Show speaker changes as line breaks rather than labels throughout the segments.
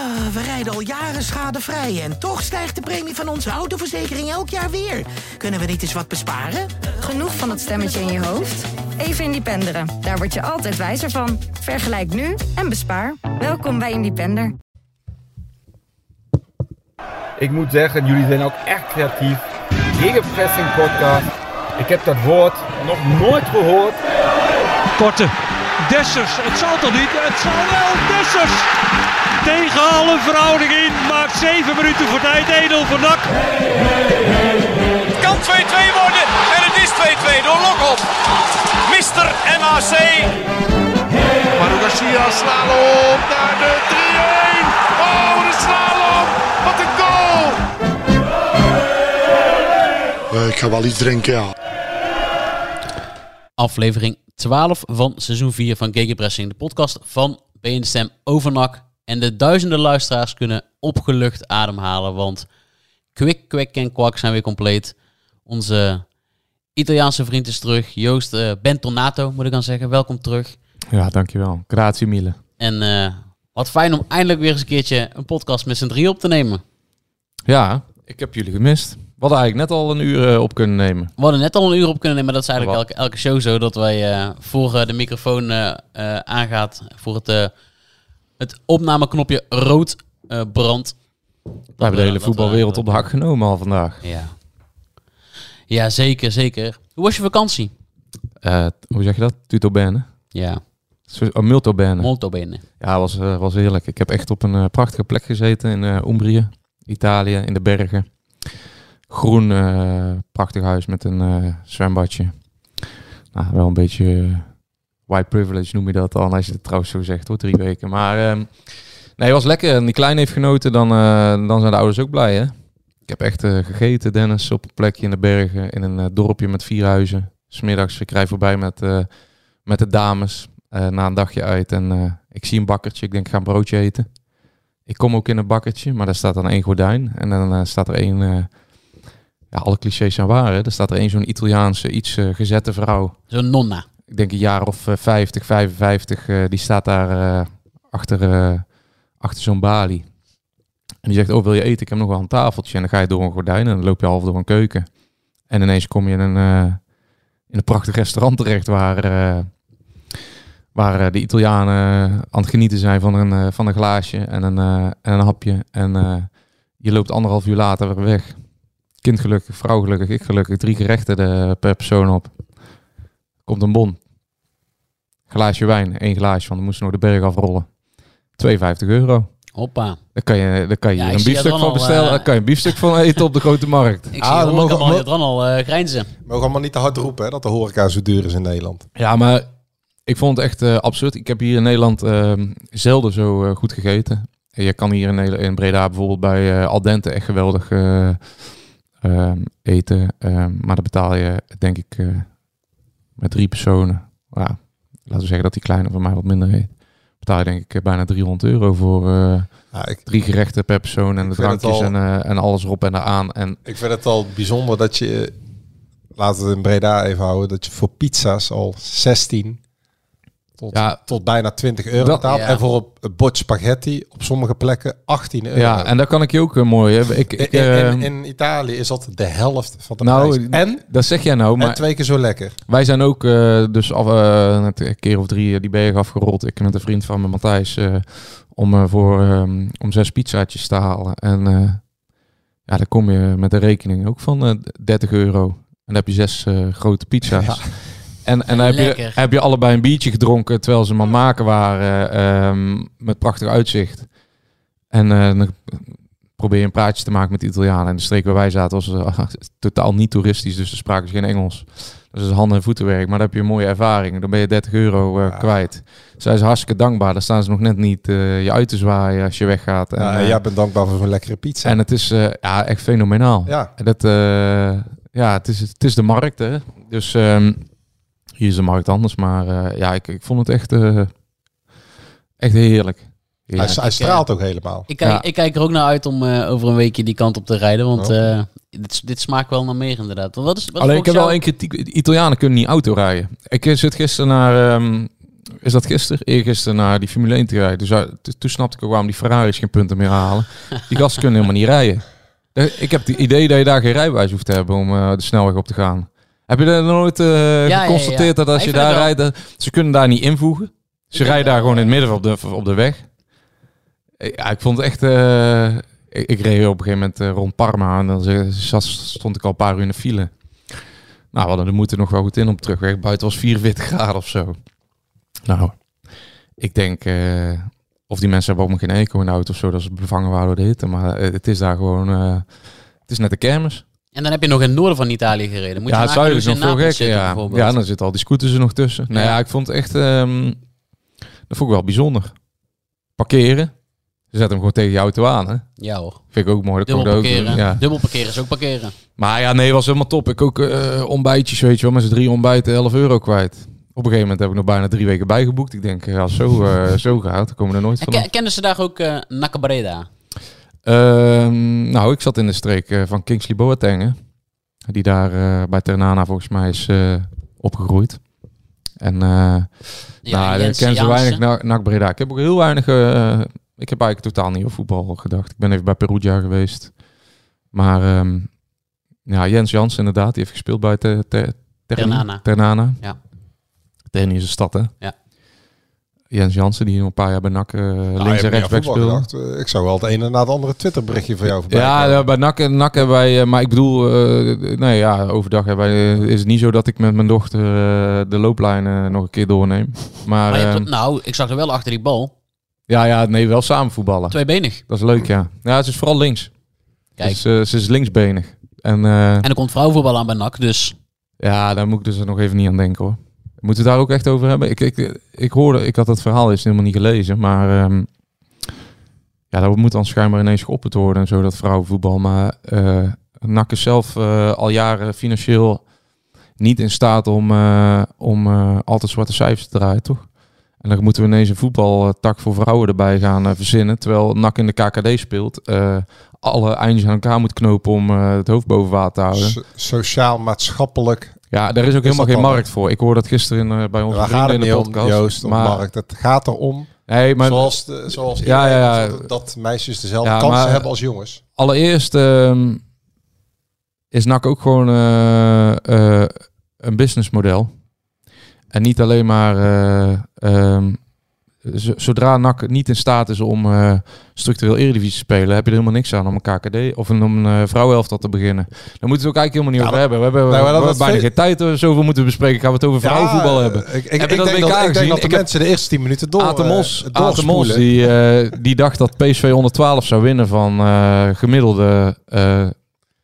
Ah, we rijden al jaren schadevrij en toch stijgt de premie van onze autoverzekering elk jaar weer. Kunnen we niet eens wat besparen?
Genoeg van dat stemmetje in je hoofd? Even Independeren. Daar word je altijd wijzer van. Vergelijk nu en bespaar. Welkom bij Independer.
Ik moet zeggen, jullie zijn ook echt creatief. Gegenpressing podcast. Ik heb dat woord nog nooit gehoord.
Korte. Dessers. Het zal toch niet? Het zal wel. Dessers. Tegen alle verhouding in. Maakt 7 minuten voor tijd. Edel voor Nak.
Het kan 2-2 worden. En het is 2-2 door Lokop. Mister MAC.
Manu Garcia slalom naar de 3-1. Oh, de slalom. Wat een goal.
Eh, ik ga wel iets drinken, ja.
aflevering 12 van seizoen 4 van Gegenpressing, de podcast van BN Stem Overnak. En de duizenden luisteraars kunnen opgelucht ademhalen, want Kwik, Kwik en Kwak zijn weer compleet. Onze Italiaanse vriend is terug, Joost eh Bentornato moet ik dan zeggen. Welkom terug.
Ja, dankjewel. Grazie mille.
En eh, wat fijn om eindelijk weer eens een keertje een podcast met z'n drie op te nemen.
Ja, ik heb jullie gemist. We hadden eigenlijk net al een uur eh, op kunnen nemen.
We hadden net al een uur op kunnen nemen, maar dat is eigenlijk elke, elke show zo. Dat wij voor de microfoon aangaat, voor het, het opnameknopje rood eh, brandt.
We hebben de hele voetbalwereld
we-
op de hak genomen al vandaag.
Ja. ja, zeker, zeker. Hoe was je vakantie?
Eh, hoe zeg je dat? Tutto bene?
Ja,
Oh, multo bene.
molto bene.
Ja, was, eh, was heerlijk. Ik heb echt op een eh, prachtige plek gezeten in eh Umbrië, Italië, in de bergen. Groen, eh, prachtig huis met een eh, zwembadje. Nou, wel een beetje eh, white privilege noem je dat dan, als je het trouwens zo zegt hoor, drie weken. Maar ehm, nee, was lekker. En die klein heeft genoten, dan, eh, dan zijn de ouders ook blij hè. Ik heb echt eh, gegeten, Dennis, op een plekje in de bergen, in een eh, dorpje met vier huizen. Smiddags, ik rij voorbij met, met de dames na een dagje uit. En ik zie een bakkertje, ik denk ik ga een broodje eten. Ik kom ook in een bakkertje, maar daar staat dan één gordijn. En dan staat er één, ja alle clichés zijn waar hè. Er staat er één zo'n Italiaanse, iets gezette vrouw.
Zo'n nonna.
Ik denk een jaar of eh, 50, 55. eh, die staat daar eh, achter, eh, achter zo'n balie. En die zegt, oh wil je eten? Ik heb nog wel een tafeltje. En dan ga je door een gordijn en dan loop je half door een keuken. En ineens kom je in een, eh, in een prachtig restaurant terecht waar, eh, waar eh, de Italianen aan het genieten zijn van een, eh, van een glaasje en een, eh, en een hapje. En eh, je loopt anderhalf uur later weer weg. Kind gelukkig, vrouw gelukkig, ik gelukkig. Drie gerechten per persoon op. Komt een bon. Glaasje wijn, één glaasje, want dan moesten nog de berg afrollen. 52 euro.
Hoppa.
Daar kan je, daar kan je
Ja,
een biefstuk van
dan al,
bestellen.
eh,
Daar kan je een biefstuk van eten op de grote markt.
Ik
Ah,
zie
dan mogen-
allemaal, dan al eh, grijnzen.
Mogen allemaal niet te hard roepen hè, dat de horeca zo duur is in Nederland.
Ja, maar ik vond het echt eh, absurd. Ik heb hier in Nederland ehm, zelden zo goed gegeten. En je kan hier in, Breda bijvoorbeeld bij eh Al Dente echt geweldig eh, ehm, eten. Ehm, maar dan betaal je, denk ik, eh, met drie personen. Ja, laten we zeggen dat die kleine van mij wat minder heet. Betaal je denk ik eh, bijna 300 euro voor eh,
Ja, ik,
drie gerechten per persoon en de drankjes
al-
en, eh, en alles erop en eraan. En
ik vind het al bijzonder dat je, laten we het in Breda even houden, dat je voor pizza's al 16 tot,
Ja.
tot bijna 20 euro
Dat-.
Ja.
En voor een bord spaghetti op sommige plekken 18 euro.
ja, en dat kan ik je ook eh, mooi. Hè. Ik, ik,
in, in,
ehm,
in Italië is dat de helft van de
Nou,
prijs. En,
dat zeg jij nou,
en
maar
twee keer zo lekker.
Wij zijn ook eh, dus af, net een keer of drie die berg afgerold. Ik met een vriend van me, Matthijs, eh, om voor ehm, om zes pizzaatjes te halen. En ja, dan kom je met een rekening ook van eh 30 euro. En dan heb je zes grote pizza's.
Ja.
En, en heb je, heb je allebei een biertje gedronken terwijl ze hem aan het maken waren ehm, met prachtig uitzicht. En eh, dan probeer je een praatje te maken met de Italianen. En de streek waar wij zaten was eh, totaal niet toeristisch, dus ze spraken ze geen Engels. Dus dat is handen- en voetenwerk, maar dan heb je een mooie ervaring. Dan ben je 30 euro eh,
Ja.
kwijt. Zij zijn hartstikke dankbaar. Dan staan ze nog net niet eh, je uit te zwaaien als je weggaat. En,
Ja, en
eh,
jij bent dankbaar voor zo'n lekkere pizza.
en het is eh, ja, echt fenomenaal.
ja,
En Dat, eh, ja, het is, het is de markt, hè. Dus ehm, hier is de markt anders. Maar eh, ja, ik, ik vond het echt, eh, echt heerlijk.
hij, hij straalt ook helemaal.
Ik
Ja.
ik kijk er ook naar uit om eh, over een weekje die kant op te rijden. Want
Oh.
eh, dit, dit smaakt wel naar meer inderdaad. Want wat is, wat is
Alleen ik heb wel één kritiek. De Italianen kunnen niet auto rijden. Ik zit gisteren naar, ehm, is dat gisteren? Eergisteren naar die Formule 1 te rijden. Dus uh, toen snapte ik ook waarom die Ferraris geen punten meer halen. Die gasten kunnen helemaal niet rijden. Ik heb het idee dat je daar geen rijbewijs hoeft te hebben om eh, de snelweg op te gaan. Heb je dat nooit eh,
ja,
geconstateerd dat als je daar rijdt, dat- ze kunnen daar niet invoegen? Ze rijden daar gewoon in het
ja.
midden op de, op de weg. Ja, ik vond het echt... eh, ik, ik reed op een gegeven moment eh, rond Parma en dan zat- stond ik al een paar uur in de file. Nou, we hadden de moeten nog wel goed in op terugweg. Buiten was 44 graden of zo. Nou, ik denk... eh, of die mensen hebben ook nog geen eco in de auto of zo, dat ze bevangen waren door de hitte. Maar eh, het is daar gewoon... eh, het is net de kermis.
En dan heb je nog in het noorden van Italië gereden. Moet
ja,
je
het zuiden is nog veel gekker. Ja. ja, dan zitten al die scooters er nog tussen. Nou
Ja.
ja, ik vond het echt... ehm, dat vond ik wel bijzonder. Parkeren. Ze zetten hem gewoon tegen je auto aan, hè.
Ja hoor.
Vind ik ook mooi. Dat
Dubbel
ik ook
parkeren.
Ja.
Dubbel parkeren is ook parkeren.
Maar ja, nee, was helemaal top. Ik ook eh, ontbijtjes, weet je wel. Met z'n drie ontbijten 11 euro kwijt. Op een gegeven moment heb ik nog bijna drie weken bijgeboekt. Ik denk, ja, als zo, eh, zo gaat, dan komen we er nooit
En
vanaf.
ke- kenden ze daar ook eh Nacabreda?
Ehm, nou, ik zat in de streek eh, van Kingsley Boateng. Die daar eh, bij Ternana volgens mij is eh, opgegroeid. En
Ja,
nou, ik ken zo
Jansen.
weinig na- NAC Breda. Ik heb ook heel weinig... ik heb eigenlijk totaal niet over voetbal gedacht. Ik ben even bij Perugia geweest. Maar ehm, ja, Jens Jans inderdaad. Die heeft gespeeld bij te, te,
Ternana.
Ternana.
Ja.
Terni is een stad, hè?
Ja.
Jens Jansen, die een paar jaar bij NAC eh,
Nou,
links en rechtsback speelde.
gedacht. Eh, Ik zou wel het ene na het andere Twitter berichtje van jou voorbij
Ja,
komen.
ja, bij NAC, NAC hebben wij... eh, maar ik bedoel, eh, nee ja, overdag hebben wij, is het niet zo dat ik met mijn dochter eh, de looplijnen nog een keer doorneem. Maar,
Maar je hebt-
ehm,
nou, ik zag er wel achter die bal.
ja, ja, nee, wel samen voetballen.
Tweebenig.
Dat is leuk, ja. Ja, ze is vooral links.
Kijk.
Dus, ze is linksbenig. En eh,
En er komt vrouwenvoetbal aan bij NAC, dus...
ja, daar moet ik dus nog even niet aan denken hoor. Moeten we daar ook echt over hebben? Ik, ik, ik hoorde, ik had het verhaal eens helemaal niet gelezen, maar ehm, ja, dat moet dan schijnbaar ineens geopperd worden en zo, dat vrouwenvoetbal. Maar eh NAC is zelf eh, al jaren financieel niet in staat om, eh, om altijd zwarte cijfers te draaien, toch? En dan moeten we ineens een voetbaltak voor vrouwen erbij gaan verzinnen, terwijl NAC in de KKD speelt. alle eindjes aan elkaar moet knopen om het hoofd boven water te houden.
So- Sociaal, maatschappelijk.
Ja, daar is ook helemaal geen markt voor. Ik hoorde dat gisteren in, eh, bij
gaat
in de
om,
podcast.
Joost, om
maar,
markt. Het gaat erom,
nee, maar
zoals, de, zoals
Ja, ja, ja.
Dat, meisjes dezelfde kansen
maar-
hebben als jongens.
allereerst ehm, is NAC ook gewoon eh, eh, een businessmodel. En niet alleen maar... eh, ehm, zodra NAC niet in staat is om eh, structureel eredivisie te spelen, heb je er helemaal niks aan om een KKD of een, om een uh, vrouwenelftal te beginnen. Daar moeten we het ook eigenlijk helemaal niet
Ja,
over hebben. We hebben
nou,
we
dat
bijna geen tijd eh, zoveel moeten bespreken. Gaan we het over vrouwenvoetbal
Ja,
hebben.
Ik, ik,
Heb je
ik
dat
denk dat, ik denk dat de
heb-
mensen de eerste 10 minuten door,
Aten Mos,
eh,
Aten Mos
doorspoelen.
die, eh, die dacht dat PSV 112 zou winnen van eh, gemiddelde eh,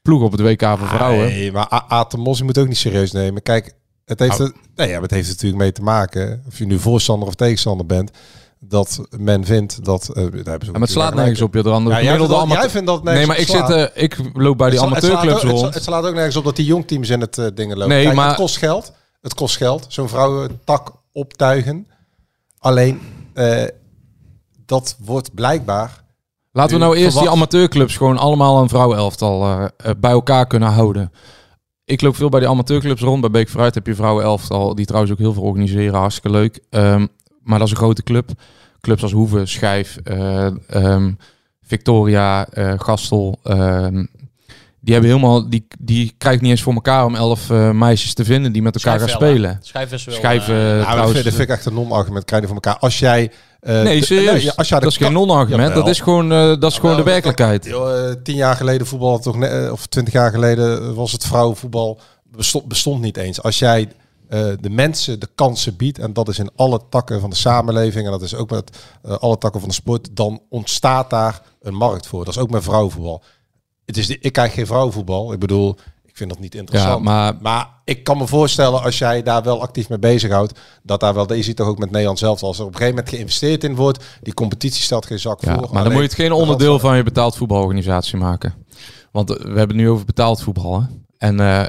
ploeg op het WK voor vrouwen.
Nee, maar A- Aten Mos je moet ook niet serieus nemen. Kijk, het heeft, er, nee, ja, maar het heeft natuurlijk mee te maken, of je nu voorstander of tegenstander bent, dat men vindt dat... eh, daar
maar het slaat nergens op, je de andere
Ja, jij, vindt dat, jij vindt dat
Nee, maar ik, zit, eh, ik loop bij die amateurclubs
het
rond.
Het slaat ook nergens op dat die jongteams in het eh, dingen lopen.
Nee,
Kijk,
maar-
het kost geld. Het kost geld. Zo'n vrouwentak optuigen. Alleen, dat wordt blijkbaar...
Laten we nou eerst die amateurclubs gewoon allemaal een vrouwenelftal bij elkaar kunnen houden. Ik loop veel bij die amateurclubs rond. Bij Beek Vooruit heb je vrouwenelftal, die trouwens ook heel veel organiseren. Hartstikke leuk. Ehm, maar dat is een grote club. Clubs als Hoeve, Schijf, eh, ehm, Victoria, eh, Gastel. ehm, die hebben helemaal, die, die krijgen niet eens voor elkaar om elf eh, meisjes te vinden die met elkaar gaan
Schijf wel,
spelen.
Schijf is wel...
Maar dat,
trouwens,
vind, dat vind ik echt een non-argument. Krijg je voor elkaar. Als jij... eh,
Nee,
de-
serieus.
als de
dat is geen non-argument. Dat is gewoon, eh, dat is gewoon de
Jawel,
werkelijkheid.
Eh, tien jaar geleden voetbal toch of twintig jaar geleden was het vrouwenvoetbal bestond, bestond niet eens. Als jij de mensen de kansen biedt en dat is in alle takken van de samenleving en dat is ook met alle takken van de sport, dan ontstaat daar een markt voor. Dat is ook met vrouwenvoetbal. Het is de, ik krijg geen vrouwenvoetbal. Ik bedoel, ik vind dat niet interessant.
Ja, maar
Maar ik kan me voorstellen, als jij daar wel actief mee bezighoudt, dat daar wel, je ziet toch ook met Nederland zelf, als er op een gegeven moment geïnvesteerd in wordt, die competitie stelt geen zak
Ja,
voor.
maar dan moet je het geen
de
onderdeel van je betaald voetbalorganisatie maken. Want we hebben het nu over betaald voetbal. Hè? En eh,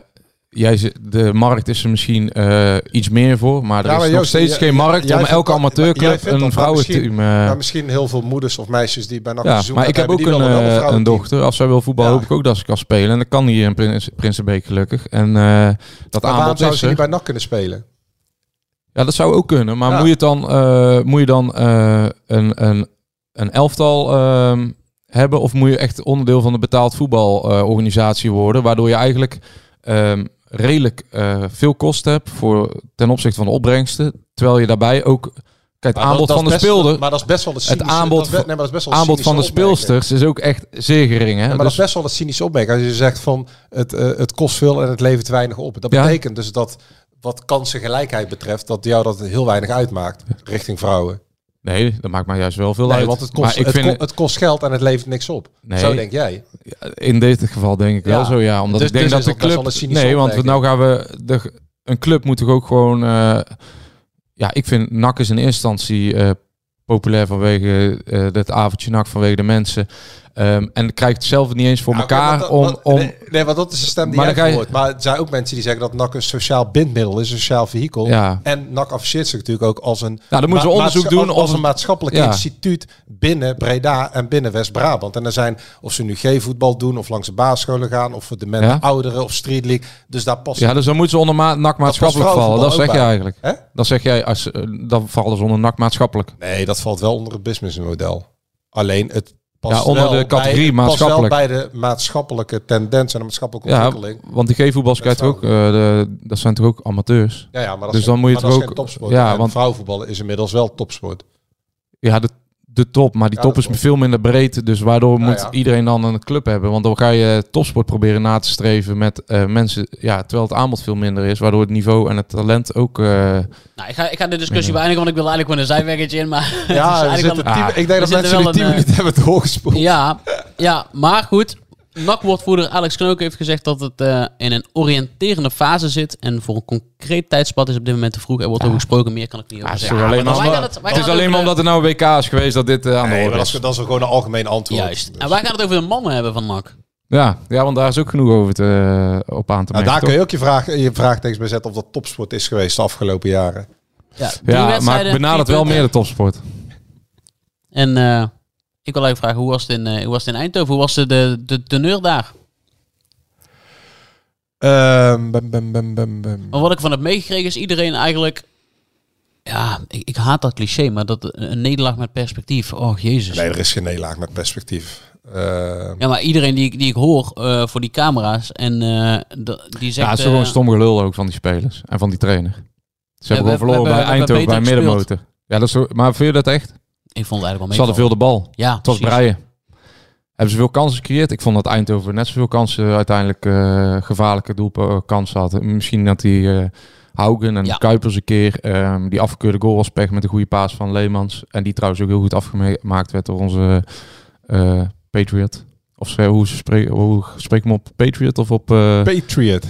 jij, de markt is er misschien eh, iets meer voor, maar er
Ja,
is nog steeds geen markt om elke amateurclub een vrouwenteam...
misschien-
eh,
Maar misschien heel veel moeders of meisjes die bij NAC
ja,
seizoen
maar ik heb ook een, eh, een dochter. Als zij wil voetballen,
Ja.
hoop ik ook dat ze kan spelen. En dat kan hier in Prins, Prinsenbeek gelukkig. En eh, dat
Maar
aanbod
zou ze niet bij NAC kunnen spelen?
Ja, dat zou ook kunnen. Maar
Ja.
moet je het dan, moet je dan een, een, een elftal ehm, hebben? Of moet je echt onderdeel van de betaald voetbalorganisatie worden? Waardoor je eigenlijk ehm, redelijk eh, veel kosten hebt voor, ten opzichte van de opbrengsten. Terwijl je daarbij ook... Kijk, het
Maar
aanbod
dat-
van de speelder...
Maar dat is best wel de
Het
cynische...
aanbod,
dat nee, maar dat is best wel een
aanbod van de speelsters is ook echt zeer gering. Hè?
Ja, maar dat
Dus-
is best wel een cynische opmerking. Als je zegt van het, eh, het kost veel en het levert weinig op. Dat
Ja.
betekent dus dat wat kansengelijkheid betreft, dat jou dat heel weinig uitmaakt richting vrouwen.
Nee, dat maakt mij juist wel veel
Nee,
uit.
want het kost,
maar ik
het,
vind,
ko- het kost geld en het levert niks op.
Nee.
Zo denk jij.
in dit geval denk ik wel zo, ja. Omdat
Dus-
ik denk
dus
dat de
dat
club... Nee, want we, nou gaan we... De, een club moet toch ook gewoon... eh, ja, ik vind NAC is in eerste instantie eh, populair vanwege eh het avondje NAC, vanwege de mensen. Ehm, en krijgt het zelf niet eens voor
Ja, oké,
elkaar
dat-
om... om
nee, nee, want dat is de stem die
Maar
jij hoort. Maar er zijn ook mensen die zeggen dat NAC een sociaal bindmiddel is, een sociaal vehikel.
Ja.
En NAC afficheert zich natuurlijk ook als een,
Nou, dan moeten we
ma-
onderzoek doen
als, een maatschappelijk
Ja.
instituut binnen Breda en binnen West-Brabant. En er zijn, of ze nu G-voetbal doen, of langs de basisscholen gaan, of voor de mensen
Ja.
ouderen, of Street League. Dus daar past
ja, dus dan moeten ze onder ma NAC maatschappelijk vallen. Dat zeg je eigenlijk.
Hè?
Dat zeg jij, als, eh, dan vallen ze onder NAC maatschappelijk.
Nee, dat valt wel onder het businessmodel. Alleen het
Ja, onder de categorie
bij,
maatschappelijk.
bij de maatschappelijke tendens en de maatschappelijke
Ja,
ontwikkeling.
want die G-voetbals krijgt ook... eh, de, dat zijn toch ook amateurs?
Ja, ja, maar dat
Dus
is,
dan moet je
is
ook-
geen topsport.
ja, want-
vrouwenvoetballen is inmiddels wel topsport.
Ja, de, de top. Maar die
Ja,
top is veel minder breed. Dus waardoor
Ja,
moet
ja.
iedereen dan een club hebben. Want dan ga je topsport proberen na te streven met eh, mensen. Ja, terwijl het aanbod veel minder is. Waardoor het niveau en het talent ook... eh,
Nou, ik ga, ik ga de discussie beëindigen, want ik wil eigenlijk gewoon een zijweggetje in. Maar het is
Ja, zitten
wel een-
tien- ik denk dat
we
mensen die
wel
10
een, eh,
minuten hebben doorgespoeld.
Ja, ja, maar goed. NAC-woordvoerder Alex Knook heeft gezegd dat het eh, in een oriënterende fase zit. En voor een concreet tijdspad is op dit moment te vroeg. Er wordt over gesproken, meer kan ik niet over
ja, het is
zeggen.
alleen
Maar het,
het is alleen maar omdat er nou een WK is geweest dat dit eh, aan de
Nee,
orde is.
dat is gewoon een algemeen antwoord.
Juist.
Dus-
En wij gaan het over de mannen hebben van NAC.
Ja, ja, want daar is ook genoeg over te, eh, op aan te
Nou,
merken.
daar kun je ook je, vraag, je vraagtekens bij zetten of dat topsport is geweest de afgelopen jaren.
Ja,
ja, maar benadert wel meer de topsport.
En eh, ik wil even vragen, hoe was het in, eh, hoe was het in Eindhoven? Hoe was de, de, de teneur daar?
Ehm, bum, bum, bum, bum, bum.
Maar wat ik van heb meegekregen is iedereen eigenlijk... Ja, ik, ik haat dat cliché, maar dat een nederlaag met perspectief. Oh, jezus.
Nee, er is geen nederlaag met perspectief. Ehm,
Ja, maar iedereen die, ik- die ik hoor eh, voor die camera's en eh, die zegt...
Ja, het is gewoon stom gelul ook van die spelers en van die trainer. Ze
we-
hebben gewoon verloren
we-
bij Eindhoven, bij middenmotor. Ja, dat is zo, maar vind je dat echt?
Ik vond het eigenlijk wel
Ze hadden veel de bal.
Ja,
Het was
precies.
breien. Hebben ze veel kansen gecreëerd? Ik vond dat Eindhoven net zoveel kansen uiteindelijk eh, gevaarlijke doelkansen had. Misschien dat die eh Haugen en
Ja.
Kuipers een keer ehm, die afgekeurde goal was pech met een goede paas van Leemans. En die trouwens ook heel goed afgemaakt werd door onze eh, Patriot. Of ze- hoe, spreek, hoe spreek ik hem op? Patriot of op, eh
Patriot.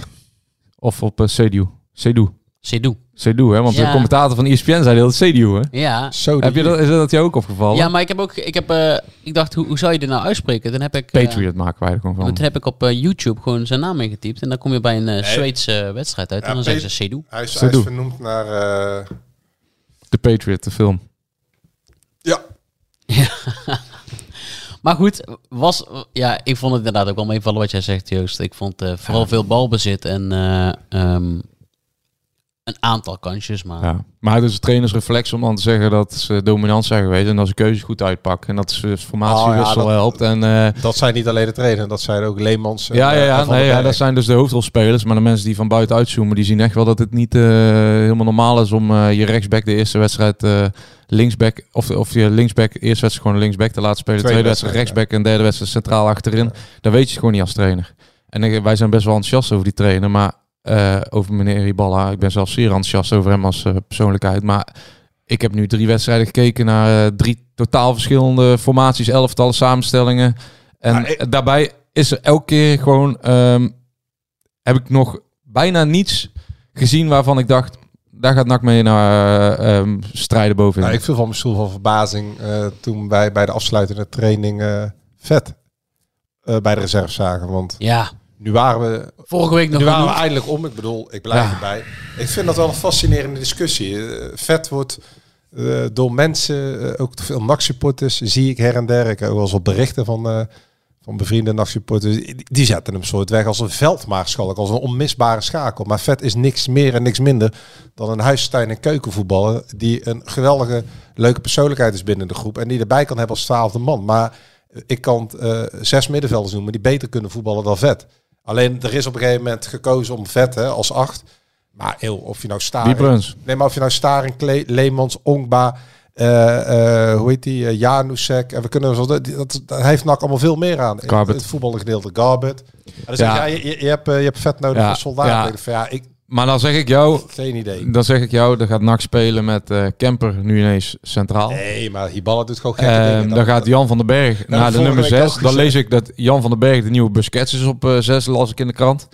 of op uh, Sedu? Sedu.
Seydou.
Sedu, hè? Want
Ja.
de commentator van ESPN zei dat Sedu, hè?
Ja.
Zo
Heb je dat, is dat jou ook opgevallen?
ja, maar ik heb ook... Ik, heb, eh, ik dacht, hoe, hoe zou je dit nou uitspreken? Dan heb ik... eh,
Patriot maken wij er gewoon van.
Toen heb ik op eh, YouTube gewoon zijn naam ingetypt. En dan kom je bij een eh, Zweedse wedstrijd uit.
Ja,
en dan zeggen ze Seydou.
Hij is, hij is vernoemd naar... eh,
De Patriot, de film.
ja,
Maar goed, was, ja, ik vond het inderdaad ook wel meevallen wat jij zegt, Joost. Ik vond eh, vooral veel balbezit en eh, ehm, een aantal kansjes. Maar
Ja. Maar het is trainersreflex om dan te zeggen dat ze dominant zijn geweest en dat ze keuzes goed uitpakken. En dat ze formatiewissel
Oh ja, dat-
helpt. En, eh,
dat zijn niet alleen de trainer, dat zijn ook Leemans.
ja, ja,
eh,
ja,
Van
nee, ja, dat zijn dus de hoofdrolspelers. Maar de mensen die van buiten uitzoomen, die zien echt wel dat het niet eh, helemaal normaal is om je rechtsback de eerste wedstrijd eh, linksback, of, of je linksback, eerste wedstrijd gewoon linksback te laten spelen.
Tweede
Tweede wedstrijd
wedstrijd,
rechtsback en derde wedstrijd centraal achterin. Dan weet je het gewoon niet als trainer. En ik- wij zijn best wel enthousiast over die trainer, maar eh, over meneer Riballa. Ik ben zelf zeer enthousiast over hem als eh, persoonlijkheid. Maar ik heb nu drie wedstrijden gekeken naar eh, drie totaal verschillende formaties, elftallen, samenstellingen. En
ik-
daarbij is er elke keer gewoon, ehm, heb ik nog bijna niets gezien waarvan ik dacht, daar gaat NAC mee naar eh, ehm, strijden bovenin.
Nou, ik viel van mijn stoel van verbazing eh, toen wij bij de afsluitende training eh, vet eh, bij de reserve zagen. Want
ja,
nu waren we,
vorige week nog
nu waren we eindelijk om. Ik bedoel, ik blijf
Ja.
erbij. Ik vind dat wel een fascinerende discussie. Eh, vet wordt eh, door mensen, eh, ook veel NAC-supporters, zie ik her en der. Ik heb ook wel eens wat berichten van, van bevriende nachtsupporters, die, die zetten hem soort weg als een veldmaarschalk, als een onmisbare schakel. Maar Vet is niks meer en niks minder dan een huistuin- en keukenvoetballer die een geweldige, leuke persoonlijkheid is binnen de groep en die erbij kan hebben als twaalfde man. Maar ik kan zes middenvelders noemen die beter kunnen voetballen dan Vet. Alleen er is op een gegeven moment gekozen om Vet hè, als acht. Maar heel, of je nou Staring... Nee, maar of je nou Staring, Kle Leemans, Ongba... eh, eh, hoe heet die? Uh, Janusek. En we kunnen zo dat, dat, dat heeft NAC allemaal veel meer aan.
Garbet.
Het voetbalgedeelte Garbet. En dan zeg
Ja.
je, ja, je, je hebt, je hebt vet nodig
Ja,
voor soldaten.
ja.
Ik
Maar dan zeg ik jou,
geen idee.
dan zeg ik jou, dan gaat NAC spelen met eh Kemper nu ineens centraal.
Nee, maar Hiballa doet gewoon gekke
Ehm,
dingen.
dan gaat Jan van den Berg naar de nummer
week ook
6. Dan lees ik dat Jan van den Berg de nieuwe Busquets is op 6, las ik in de krant.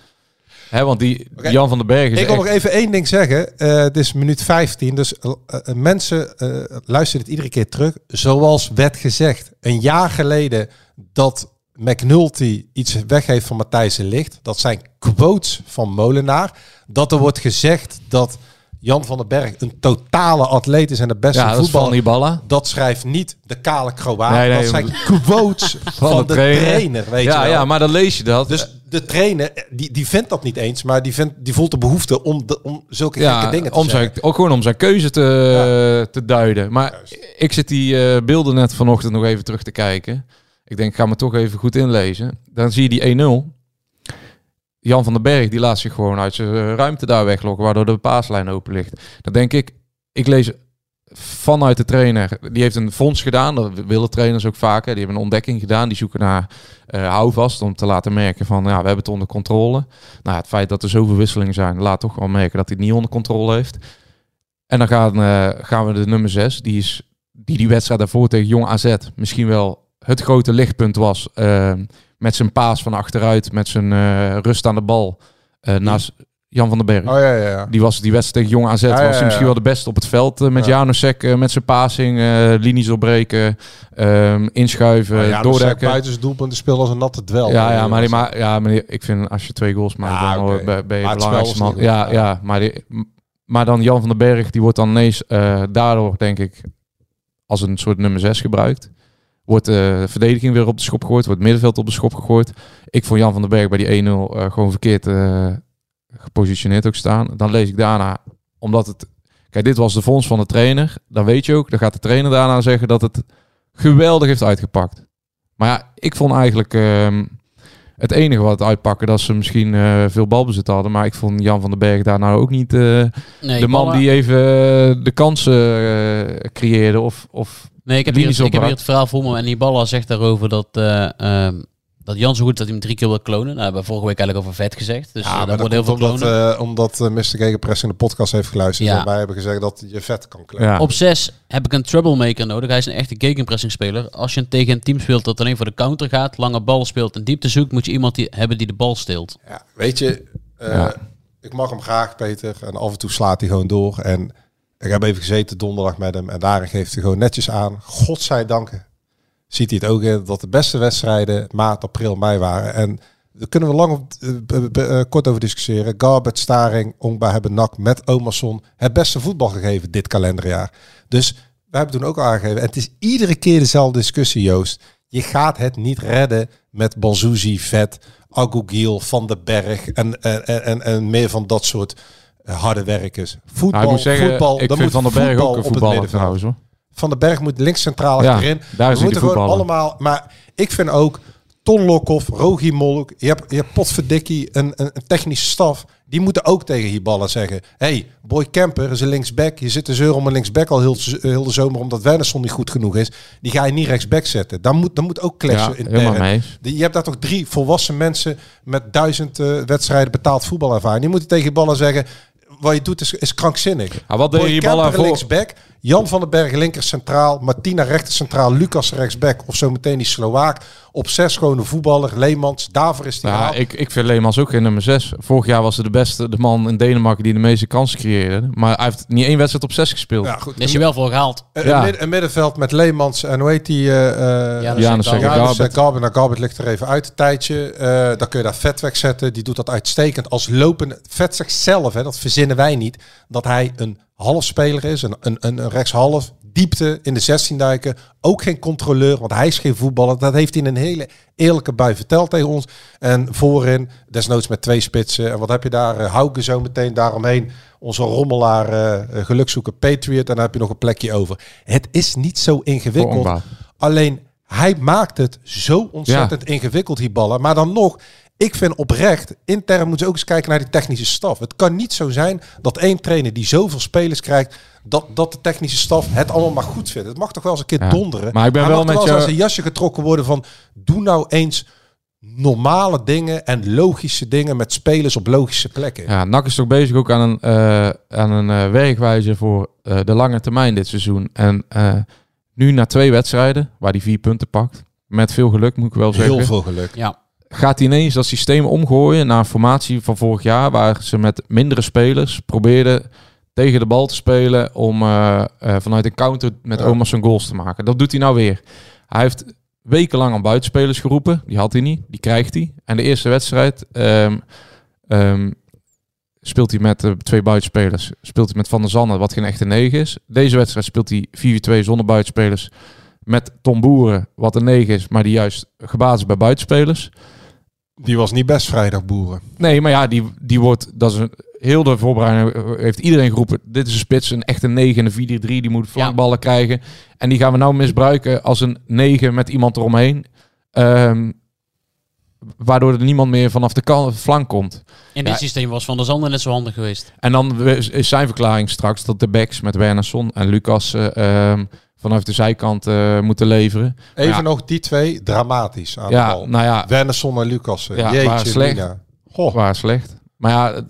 Hè, want die. Jan van den Berg is
Ik wil
echt-
nog even één ding zeggen. Eh, het is minuut 15, dus eh, eh, mensen eh luisteren dit iedere keer terug. Zoals werd gezegd, een jaar geleden dat McNulty iets weggeeft van Matthijs de Ligt. Dat zijn quotes van Molenaar. Dat er wordt gezegd dat Jan van den Berg een totale atleet is en de beste
ja,
voetballer. Dat schrijft niet de kale Kroaat.
Nee, nee,
dat zijn quotes van, de, trainer. weet
ja,
je wel.
ja, maar dan lees je dat.
Dus de trainer, die, die vindt dat niet eens, maar die, vindt, die voelt de behoefte om, de, om zulke gekke dingen te
om
zeggen.
zijn, ook gewoon om zijn keuze te, te duiden. Maar ik zit die eh, beelden net vanochtend nog even terug te kijken. Ik denk, ik ga me toch even goed inlezen. Dan zie je die 1-0. Jan van den Berg, die laat zich gewoon uit zijn eh, ruimte daar weglokken, waardoor de paaslijn open ligt. Dan denk ik, ik lees vanuit de trainer, die heeft een fonds gedaan, dat willen trainers ook vaak, hè. die hebben een ontdekking gedaan, die zoeken naar eh houvast om te laten merken van, ja, we hebben het onder controle. Nou, het feit dat er zoveel wisselingen zijn, laat toch wel merken dat hij het niet onder controle heeft. En dan gaan, eh, gaan we de nummer 6, die, is, die die wedstrijd daarvoor tegen Jong AZ misschien wel het grote lichtpunt was. eh, met zijn paas van achteruit, met zijn eh, rust aan de bal. eh, naast Jan van den Berg.
Oh ja, ja, ja.
Die was die wedstrijd tegen Jong AZ.
Ja, ja,
was hij misschien wel de beste op het veld. eh, met
Ja.
Janusek, eh, met zijn passing, linies opbreken, ehm, inschuiven,
ja,
doordekken.
buiten zijn doelpunten speelde als een natte dwel.
Ja, ja, maar, die, maar, ja, maar die- ik vind als je twee goals maakt, dan
oké.
ben, ben je
Maar het
belangrijkste man. Ja, ja. maar, die, maar dan Jan van den Berg, die wordt dan ineens daardoor, denk ik, als een soort nummer 6 gebruikt. Wordt de verdediging weer op de schop gegooid, wordt het middenveld op de schop gegooid. Ik vond Jan van den Berg bij die 1-0 eh, gewoon verkeerd eh, gepositioneerd ook staan. Dan lees ik daarna, omdat het... Kijk, dit was de fonds van de trainer. Dan weet je ook, dan gaat de trainer daarna zeggen dat het geweldig heeft uitgepakt. Maar ja, ik vond eigenlijk ehm, het enige wat uitpakken dat ze misschien eh, veel balbezit hadden. Maar ik vond Jan van den Berg daar nou ook niet eh,
Nee,
de man
ballen-
die even eh, de kansen creëerde. Of, of
Nee, ik heb, hier, ik heb hier het verhaal voor me. En die Balla zegt daarover dat, eh, ehm, dat Jan zo goed dat hij hem drie keer wil klonen. Nou, hebben we vorige week eigenlijk over vet gezegd. Dus
Ja,
eh, daar
dat
wordt heel veel
omdat,
klonen.
eh, omdat eh, Mr. Gegenpress in de podcast heeft geluisterd.
Ja.
En wij hebben gezegd dat je vet kan kleuren.
ja.
Op 6 heb ik een troublemaker nodig. Hij is een echte gegenpressing speler. Als je tegen een team speelt dat alleen voor de counter gaat, lange bal speelt en diepte zoekt, moet je iemand die, hebben die de bal steelt.
Ja, weet je, eh,
Ja.
ik mag hem graag, Peter. En af en toe slaat hij gewoon door. En ik heb even gezeten donderdag met hem. En daarin geeft hij gewoon netjes aan. Godzijdank ziet hij het ook in dat de beste wedstrijden maart, april, mei waren. En daar kunnen we lang op, eh, eh, kort over discussiëren. Garbet, Staring, Ongba hebben NAC met Omerson het beste voetbal gegeven dit kalenderjaar. Dus wij hebben toen ook aangegeven. En het is iedere keer dezelfde discussie, Joost. Je gaat het niet redden met Banzuzi, Vet, Agogiel, Van den Berg en, en, en, en meer van dat soort eh, harde werkers. Voetbal,
Nou, ik moet zeggen,
voetbal,
ik
dan
vind
moet
Van den Berg ook een voetballer trouwens hoor.
Van den Berg moet links centraal
Ja,
achterin.
daar is
we moeten
de
gewoon allemaal... Maar ik vind ook Ton Lokhoff, Rogi Molk, je hebt, je hebt potverdikkie, een, een, technische staf. Die moeten ook tegen Hiballa zeggen. hey, Boy Kemper is een linksback. Je zit te zeuren om een linksback al heel, heel de zomer omdat Wernersson niet goed genoeg is. Die ga je niet rechtsback zetten. Dan moet, dan moet ook clashen
Ja,
intern.
helemaal mee eens.
Die- Je hebt daar toch drie volwassen mensen met duizend eh, wedstrijden betaald voetbalervaring. Die moeten tegen Hiballa zeggen... Wat je doet is, is krankzinnig.
Wat deed
Boy
Hiballa
Kemper
voor-
linksback. Jan van den Berg linker centraal. Martina rechter centraal. Lucas rechtsback. Of zometeen die Slovaak. Op zes gewoon een voetballer. Leemans. Daarvoor is die
Ja,
gehaald.
ik, ik vind Leemans ook geen nummer 6. Vorig jaar was hij de beste, de man in Denemarken die de meeste kansen creëerde. Maar hij heeft niet één wedstrijd op 6 gespeeld.
Ja, goed.
Is hij wel voor gehaald.
Een,
Ja.
een een middenveld met Leemans en hoe heet die? eh eh,
Ja,
Janus
dus
Garbet.
Garbet. Nou, Garbet ligt er even uit een tijdje. Eh, dan kun je daar vet wegzetten. Die doet dat uitstekend als lopende. Vet zegt zelf, hè, dat verzinnen wij niet, dat hij een halfspeler is, een, een, een rechtshalf, diepte in de 16 duiken, ook geen controleur, want hij is geen voetballer. Dat heeft hij in een hele eerlijke bui verteld tegen ons. En voorin, desnoods met twee spitsen. En wat heb je daar? Uh, Hauke zo meteen daaromheen. Onze rommelaar, uh, gelukzoeker Patriot. En dan heb je nog een plekje over. Het is niet zo ingewikkeld. Alleen hij maakt het zo ontzettend ingewikkeld, die ballen. Maar dan nog, ik vind oprecht, intern moeten ze ook eens kijken naar die technische staf. Het kan niet zo zijn dat één trainer die zoveel spelers krijgt, dat, dat de technische staf het allemaal maar goed vindt. Het mag toch wel eens een keer donderen.
Maar ik ben wel met
je... als een jasje getrokken worden van, doe nou eens normale dingen en logische dingen met spelers op logische plekken.
Ja, NAC is toch bezig ook aan een, uh, aan een uh, werkwijze voor uh, de lange termijn dit seizoen. En nu na twee wedstrijden, waar hij vier punten pakt, met veel geluk moet ik wel zeggen.
Heel veel geluk.
Ja
gaat hij ineens dat systeem omgooien naar een formatie van vorig jaar, waar ze met mindere spelers probeerden tegen de bal te spelen om uh, uh, vanuit een counter met ja. Omas zijn goals te maken. Dat doet hij nou weer. Hij heeft wekenlang aan buitenspelers geroepen. Die had hij niet, die krijgt hij. En de eerste wedstrijd um, um, speelt hij met uh, twee buitenspelers. Speelt hij met Van der Zanne, wat geen echte negen is. Deze wedstrijd speelt hij 4-2 zonder buitenspelers. Met Tom Boeren, wat een 9 is, maar die juist gebaat is bij buitenspelers.
Die was niet best vrijdag boeren.
Nee, maar ja, die, die wordt, dat is een, heel de voorbereiding heeft iedereen geroepen, dit is een spits, een echte 9 en een 4-3, die moet flankballen ja. krijgen. En die gaan we nou misbruiken als een 9 met iemand eromheen. Um, waardoor er niemand meer vanaf de kant, flank komt.
In dit ja. systeem was Van der Zanden net zo handig geweest.
En dan is zijn verklaring straks dat de backs met Wernersson en Lucas uh, um, vanaf de zijkant uh, moeten leveren.
Even ja. nog die twee, dramatisch aan
ja,
de bal.
Nou ja,
Wernersson en Lucas.
Ja,
Jeetje,
waar slecht.
Mina.
Goh. Waar slecht. Maar ja,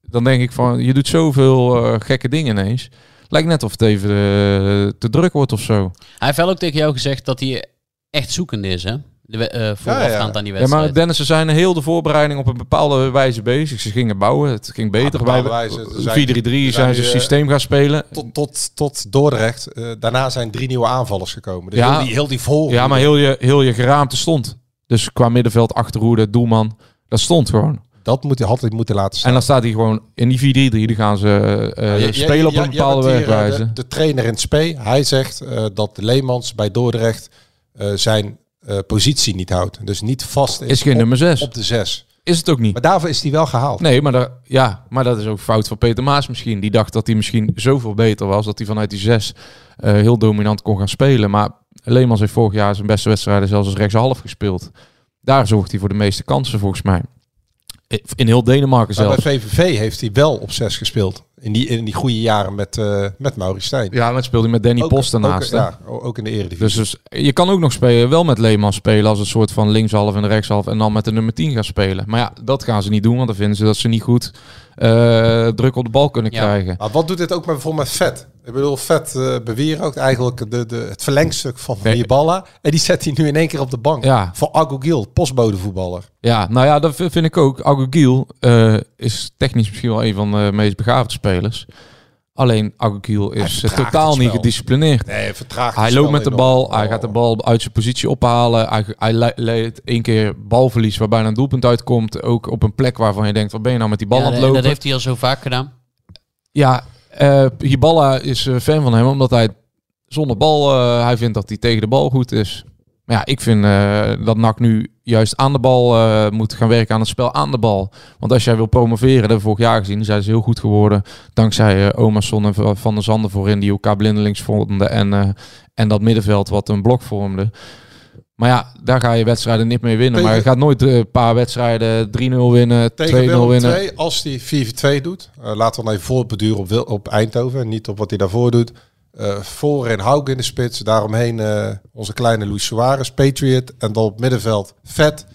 dan denk ik van, je doet zoveel uh, gekke dingen ineens. Lijkt net of het even uh, te druk wordt of zo.
Hij heeft wel ook tegen jou gezegd dat hij echt zoekende is, hè? De, uh, voorafgaand ja, ja. aan die wedstrijd.
Ja, maar Dennis, ze zijn heel de voorbereiding op een bepaalde wijze bezig. Ze gingen bouwen, het ging beter.
Ja,
Bij 4-3-3 zijn ze uh, systeem gaan spelen.
Tot, tot, tot Dordrecht. Uh, daarna zijn drie nieuwe aanvallers gekomen. Dus ja, heel die, heel die voor.
Ja, maar heel je, heel je geraamte stond. Dus qua middenveld, achterhoede, doelman, dat stond gewoon.
Dat moet hij altijd moeten laten staan.
En dan staat hij gewoon in die 4-3-3. Die gaan ze uh, ja, spelen ja, op een bepaalde werkwijze.
De, de, trainer in het SP, hij zegt uh, dat Leemans bij Dordrecht uh, zijn uh, positie niet houdt. Dus niet vast is,
is geen
op,
nummer 6.
op de 6.
Is het ook niet.
Maar daarvoor is hij wel gehaald.
Nee, maar, daar, ja, maar dat is ook fout van Peter Maas misschien. Die dacht dat hij misschien zoveel beter was dat hij vanuit die 6 uh, heel dominant kon gaan spelen. Maar Leemans heeft vorig jaar zijn beste wedstrijden zelfs als rechtshalf gespeeld. Daar zorgt hij voor de meeste kansen volgens mij. In heel Denemarken zelf.
Bij VVV heeft hij wel op 6 gespeeld. In die, in die goede jaren met, uh, met Maurice Stijn.
Ja, maar speelde hij met Danny
ook,
Post daarnaast.
Ook, ja, ook in de eredivisie.
Dus, dus je kan ook nog spelen, wel met Leeman spelen als een soort van linkshalf en rechtshalf. En dan met de nummer 10 gaan spelen. Maar ja, dat gaan ze niet doen, want dan vinden ze dat ze niet goed uh, druk op de bal kunnen
ja.
krijgen.
Maar wat doet dit ook met bijvoorbeeld met Vet? Ik bedoel, Vet uh, bewierookt eigenlijk de, de, het verlengstuk van nee. Hiballa. En die zet hij nu in één keer op de bank.
Ja.
Voor Agogil, postbodevoetballer.
Ja, nou ja, dat vind ik ook. Agogil uh, is technisch misschien wel een van de meest begaafde spelers. Alleen Agogil is totaal niet gedisciplineerd.
Nee, vertraagt
hij loopt met de bal, oh. hij gaat de bal uit zijn positie ophalen. Hij, hij leidt één keer balverlies waarbij een doelpunt uitkomt. Ook op een plek waarvan je denkt, wat ben je nou met die bal
ja,
aan het lopen?
Dat heeft hij al zo vaak gedaan.
Ja, uh, Hiballa is uh, fan van hem omdat hij zonder bal, uh, hij vindt dat hij tegen de bal goed is. Maar ja, ik vind uh, dat NAC nu juist aan de bal uh, moet gaan werken aan het spel aan de bal. Want als jij wil promoveren, dat hebben we vorig jaar gezien, zijn ze heel goed geworden. Dankzij uh, Omerson en Van der Zanden voorin, die elkaar blindelings vonden. En, en dat middenveld wat een blok vormde. Maar ja, daar ga je wedstrijden niet mee winnen. Tegen, maar je gaat nooit een paar wedstrijden 3-0 winnen, 2-0 winnen.
2, als hij 4-2 doet, laten we dan even voorbeduren op, op Eindhoven. Niet op wat hij daarvoor doet. Uh, voorin Haug in de spits. Daaromheen uh, onze kleine Luis Suarez, Patriot. En dan op middenveld Vet,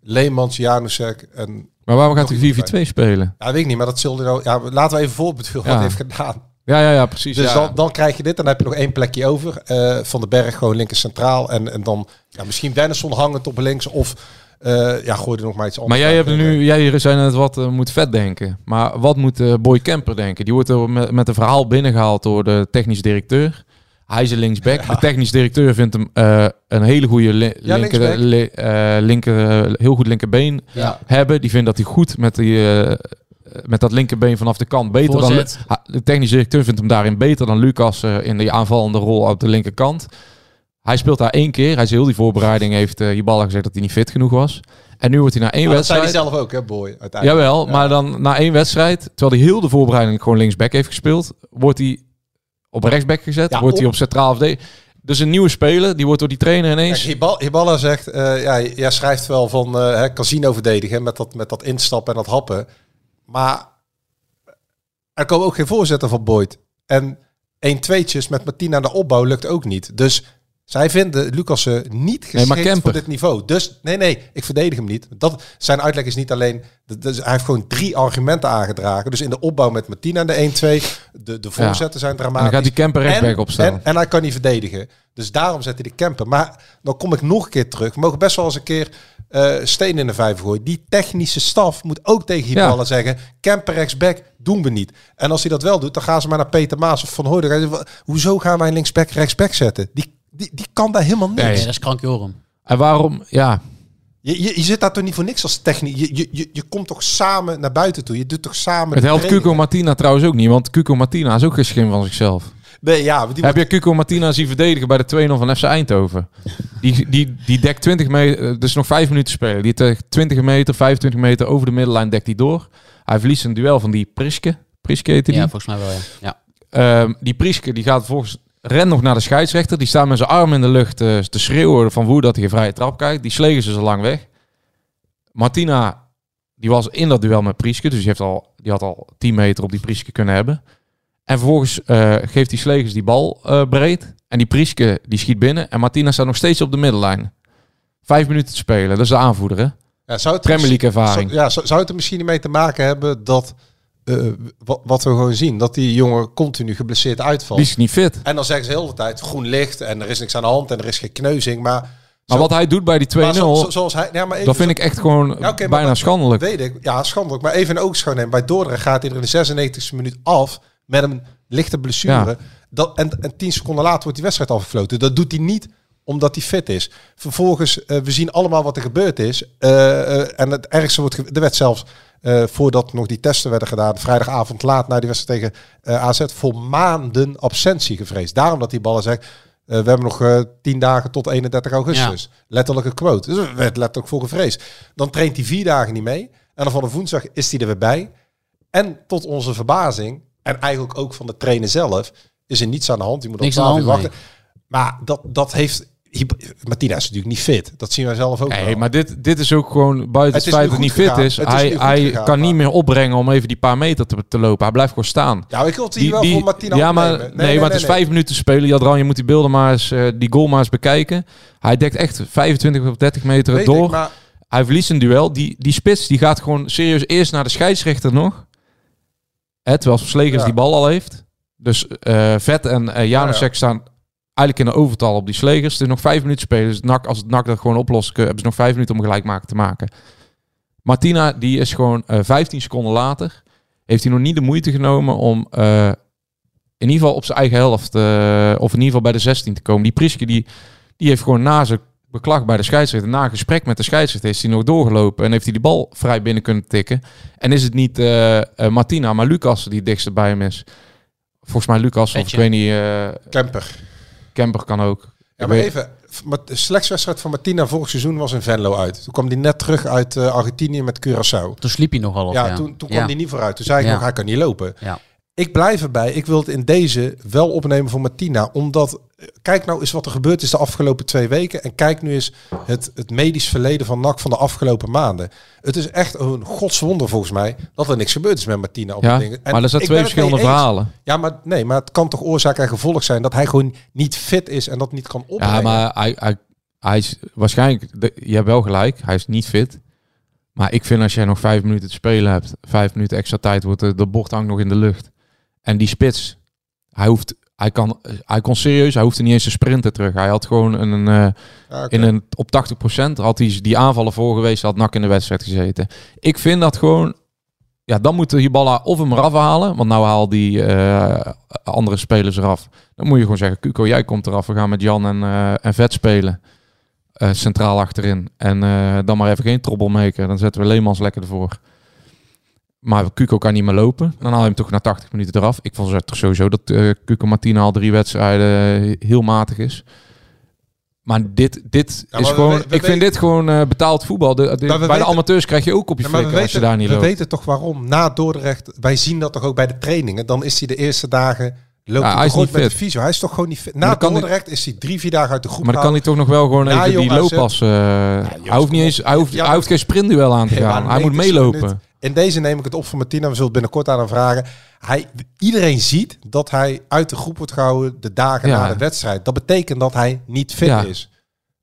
Leemans, Janusek. En
maar waarom gaat hij 4-4-2 spelen?
Ja, weet ik niet. Maar dat zullen nou... Ja, laten we even voorbeduren ja. wat hij heeft gedaan.
Ja, ja, ja, precies.
Dus
ja.
Dan, dan krijg je dit. Dan heb je nog één plekje over. Uh, van de Berg gewoon linker centraal. En, en dan ja, misschien Dennisson hangend op links. Of uh, ja, gooi er nog maar iets anders.
Maar jij hebt nu, jij zijn het wat uh, moet vet denken. Maar wat moet uh, Boy Kemper denken? Die wordt er met, met een verhaal binnengehaald door de technisch directeur. Hij is een linksback. Ja. De technisch directeur vindt hem een hele goede li ja, linker, li linker heel goed linkerbeen
ja.
hebben. Die vindt dat hij goed met die eh, met dat linkerbeen vanaf de kant beter
Voorzet.
dan... De technische directeur vindt hem daarin beter dan Lucas eh, in die aanvallende rol op de linkerkant. Hij speelt daar één keer. Hij is heel die voorbereiding heeft uh, gezegd dat hij niet fit genoeg was. En nu wordt hij na één
Maar dat zei
wedstrijd...
hij zelf ook, hè, boy, uiteindelijk.
Jawel,
Ja.
maar dan na één wedstrijd, terwijl hij heel de voorbereiding gewoon linksback heeft gespeeld, wordt hij op rechtsback gezet,
Ja,
wordt hij
op-
centraal VD. Dus een nieuwe speler, die wordt door die trainer ineens...
Kijk, zegt, eh, ja, jij schrijft wel van hè, casino verdedigen met dat, met dat instappen en dat happen. Maar er komen ook geen voorzetten van Boyd. En 1 tweetjes met Martina de opbouw lukt ook niet. Dus zij vinden Lucassen niet
Nee,
geschikt
Kemper.
voor dit niveau. Dus nee, nee, ik verdedig hem niet. Dat, zijn uitleg is niet alleen... is- hij heeft gewoon drie argumenten aangedragen. Dus in de opbouw met Martina aan de 1-2. De, de voorzetten zijn
en
dramatisch.
dan gaat die Kemper rechtsback
En-
opstellen.
En, en hij kan niet verdedigen. Dus daarom zet hij de camper. Maar dan kom ik nog een keer terug. We mogen best wel eens een keer eh steen in de vijver gooien. Die technische staf moet ook tegen die
Ja.
ballen zeggen... Camper rechtsback doen we niet. En als hij dat wel doet, dan gaan ze maar naar Peter Maas of Van Hooydonk. en zeggen, Hoezo gaan wij linksback rechtsback zetten? Die, die, die kan daar helemaal niks.
Nee.
Dat is krankjorum.
En waarom, ja,
Je, je, je zit daar toch niet voor niks als technisch. Je, je, je, je komt toch samen naar buiten toe. Je doet toch samen...
het helpt? Cuco Martina trouwens ook niet, want Cuco Martina is ook geen schim van zichzelf.
Nee, ja, die
Heb je Cuco Martina zien verdedigen bij de 2-0 van FC Eindhoven? Die, die, die dekt 20 meter, eh, dus nog 5 minuten spelen. Die dekt 20 meter, 25 meter over de middenlijn dekt hij door. Hij verliest een duel van die Priske. Priske heette die.
Ja, volgens mij wel, ja. ja.
Ehm, die Priske die gaat volgens ren nog naar de scheidsrechter. Die staat met zijn arm in de lucht eh, te schreeuwen van woede dat hij een vrije trap krijgt. Die slegen ze zo lang weg. Martina die was in dat duel met Priske, dus die, heeft al, die had al 10 meter op die Priske kunnen hebben. En vervolgens eh, geeft die Slegers die bal eh, breed. En die Priske die schiet binnen. En Martina staat nog steeds op de middenlijn. Vijf minuten te spelen. Dat is de aanvoerder, hè?
Ja, zou het
Premier League ervaring.
Zou, ja, zou, zou het er misschien mee te maken hebben dat eh, wat, wat we gewoon zien, dat die jongen continu geblesseerd uitvalt.
Die is niet fit.
En dan zeggen ze heel de tijd groen licht en er is niks aan de hand en er is geen kneuzing. Maar,
Maar
zo-
wat hij doet bij die 2-0,
maar zo- zo- zoals hij, ja, maar even
dat vind
zo-
ik echt gewoon
Ja,
bijna schandelijk.
Weet ik, ja, schandelijk. Maar even een oogschouw nemen. Bij Dordrecht gaat hij er in de 96e minuut af met een lichte blessure.
Ja.
Dat, en, en tien seconden later wordt die wedstrijd afgefloten. Dat doet hij niet omdat hij fit is. Vervolgens, eh, we zien allemaal wat er gebeurd is. Eh, eh, en het ergste wordt... Er werd zelfs, voordat nog die testen werden gedaan... vrijdagavond laat na die wedstrijd tegen AZ... voor maanden absentie gevreesd. Daarom dat die ballen zegt... we hebben nog eh, tien dagen tot 31 augustus. Letterlijke quote. Dus er werd letterlijk voor gevreesd. Dan traint hij vier dagen niet mee. En dan van de woensdag is hij er weer bij. En tot onze verbazing, en eigenlijk ook van de trainer zelf, is er niets aan de hand. Die moet op
aan de
twaalf uur
hand,
wachten. Maar dat, dat heeft... Martina is natuurlijk niet fit. Dat zien wij zelf ook
Nee,
wel.
maar dit, dit is ook gewoon buiten
Het
feit dat hij niet fit is. Hij hij
gegaan,
kan
maar-
niet meer opbrengen om even die paar meter te, te lopen. Hij blijft gewoon staan.
Ja, ik wil het hier wel voor Martina
ja, maar,
opnemen.
nee, maar het is vijf minuten spelen. Jadran, je moet die beelden maar eens, eh, die goal maar eens bekijken. Hij dekt echt 25 of 30 meter
Weet
door.
ik, maar
Hij verliest een duel. Die, die spits die gaat gewoon serieus eerst naar de scheidsrechter nog. Hè, terwijl Slegers
Ja.
die bal al heeft. Dus eh, Vet en eh Janusek
Ja, ja.
staan eigenlijk in de overtal op die Slegers. Is nog vijf minuten spelen. Dus NAC, als het NAC dat gewoon oplost, kun- hebben ze nog vijf minuten om gelijk maken te maken. Martina, die is gewoon eh 15 seconden later. Heeft hij nog niet de moeite genomen om eh, in ieder geval op zijn eigen helft, eh, of in ieder geval bij de 16 te komen. Die Priske, die, die heeft gewoon na zijn beklag bij de scheidsrechter, na een gesprek met de scheidsrechter, is hij nog doorgelopen en heeft hij die bal vrij binnen kunnen tikken. En is het niet eh, eh, Martina, maar Lucas die het dichtste bij hem is. Volgens mij Lucas, of ik weet niet, eh
Kemper.
Kemper kan ook.
Ja, maar even. maar De selectiewedstrijd van Martina vorig seizoen was in Venlo uit. Toen kwam hij net terug uit eh, Argentinië met Curaçao.
Toen sliep hij nogal op.
Ja,
Ja,
toen, toen
Ja.
kwam hij niet vooruit. Toen zei ik
Ja.
nog, hij kan niet lopen.
Ja.
Ik blijf erbij. Ik wil het in deze wel opnemen voor Martina. Omdat, eh, kijk nou eens wat er gebeurd is de afgelopen twee weken. En kijk nu eens het, het medisch verleden van NAC van de afgelopen maanden. Het is echt een godswonder volgens mij dat er niks gebeurd is met Martina. Op
Ja,
de dingen. En
maar er zijn twee verschillende verhalen.
Ja, maar nee, maar het kan toch oorzaak en gevolg zijn dat hij gewoon niet fit is en dat niet kan opbrengen.
Ja, maar hij, hij, hij is waarschijnlijk, je hebt wel gelijk, hij is niet fit. Maar ik vind als jij nog vijf minuten te spelen hebt, vijf minuten extra tijd, wordt de, de bocht hangt nog in de lucht. En die spits, hij, hoeft, hij, kan, hij kon serieus, hij hoefde niet eens te sprinten terug. Hij had gewoon een, eh,
Ja, oké.
in een, op 80% had hij die aanvallen voor geweest, had nak in de wedstrijd gezeten. Ik vind dat gewoon, ja, dan moet Hiballa of hem eraf halen, want nou haal die eh, andere spelers eraf. Dan moet je gewoon zeggen, Cuco, jij komt eraf, we gaan met Jan en, eh, en Vet spelen. Eh, centraal achterin. En eh, dan maar even geen troublemaker. Dan zetten we Leemans lekker ervoor. Maar Cuco kan niet meer lopen. Dan haal je hem toch na 80 minuten eraf. Ik vond het toch sowieso dat eh Cuco Martina al drie wedstrijden heel matig is. Maar dit, dit
Ja,
is
we
gewoon...
we- we
ik vind dit gewoon eh, betaald voetbal. De, de-
Maar we
bij de amateurs krijg je ook op je
Ja, maar we
als je daar niet
we
loopt.
weten toch waarom. Na Dordrecht, wij zien dat toch ook bij de trainingen. Dan is hij de eerste dagen, loopt
Ja,
hij,
is niet
met
fit.
de fysio. Hij is toch gewoon niet fit. Na Dordrecht is hij drie, vier dagen uit de groep
Maar dan kan hij toch nog wel gewoon even die looppas... eh, hij hoeft niet eens... Hij hoeft,
Ja,
hij hoeft geen sprintduel aan te gaan. hij moet
90
meelopen.
In deze neem ik het op voor Martina. We zullen het binnenkort aan hem vragen. Hij, iedereen ziet dat hij uit de groep wordt gehouden de dagen
Ja.
na de wedstrijd. Dat betekent dat hij niet fit
Ja.
is.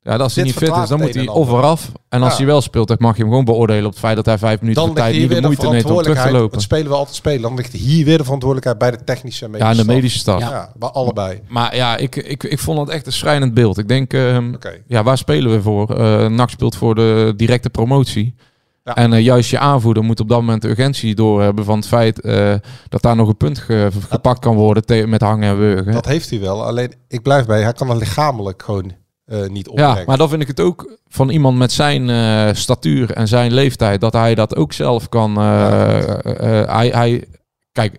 Ja, als hij
Dit
niet fit is, dan moet hij
een en
of
ander.
eraf. En als
Ja.
hij wel speelt, dan mag je hem gewoon beoordelen op het feit dat hij vijf minuten
Dan
tijd niet de moeite neemt om terug te lopen.
Het spelen we altijd spelen. Dan ligt hier weer de verantwoordelijkheid bij de technische en medische
Ja, en de medische staf.
Ja, bij allebei.
Maar ja, ik, ik, ik vond het echt een schrijnend beeld. Ik denk, ehm, ja, waar spelen we voor? Eh NAC speelt voor de directe promotie.
Ja.
En eh, juist je aanvoerder moet op dat moment de urgentie doorhebben van het feit eh, dat daar nog een punt ge- gepakt kan worden met hangen en wurgen.
Dat heeft hij wel. Alleen, ik blijf bij. Hij kan er lichamelijk gewoon eh, niet opbrengen.
Ja, maar dan vind ik het ook van iemand met zijn statuur en zijn leeftijd, dat hij dat ook zelf kan. hij, hij, kijk,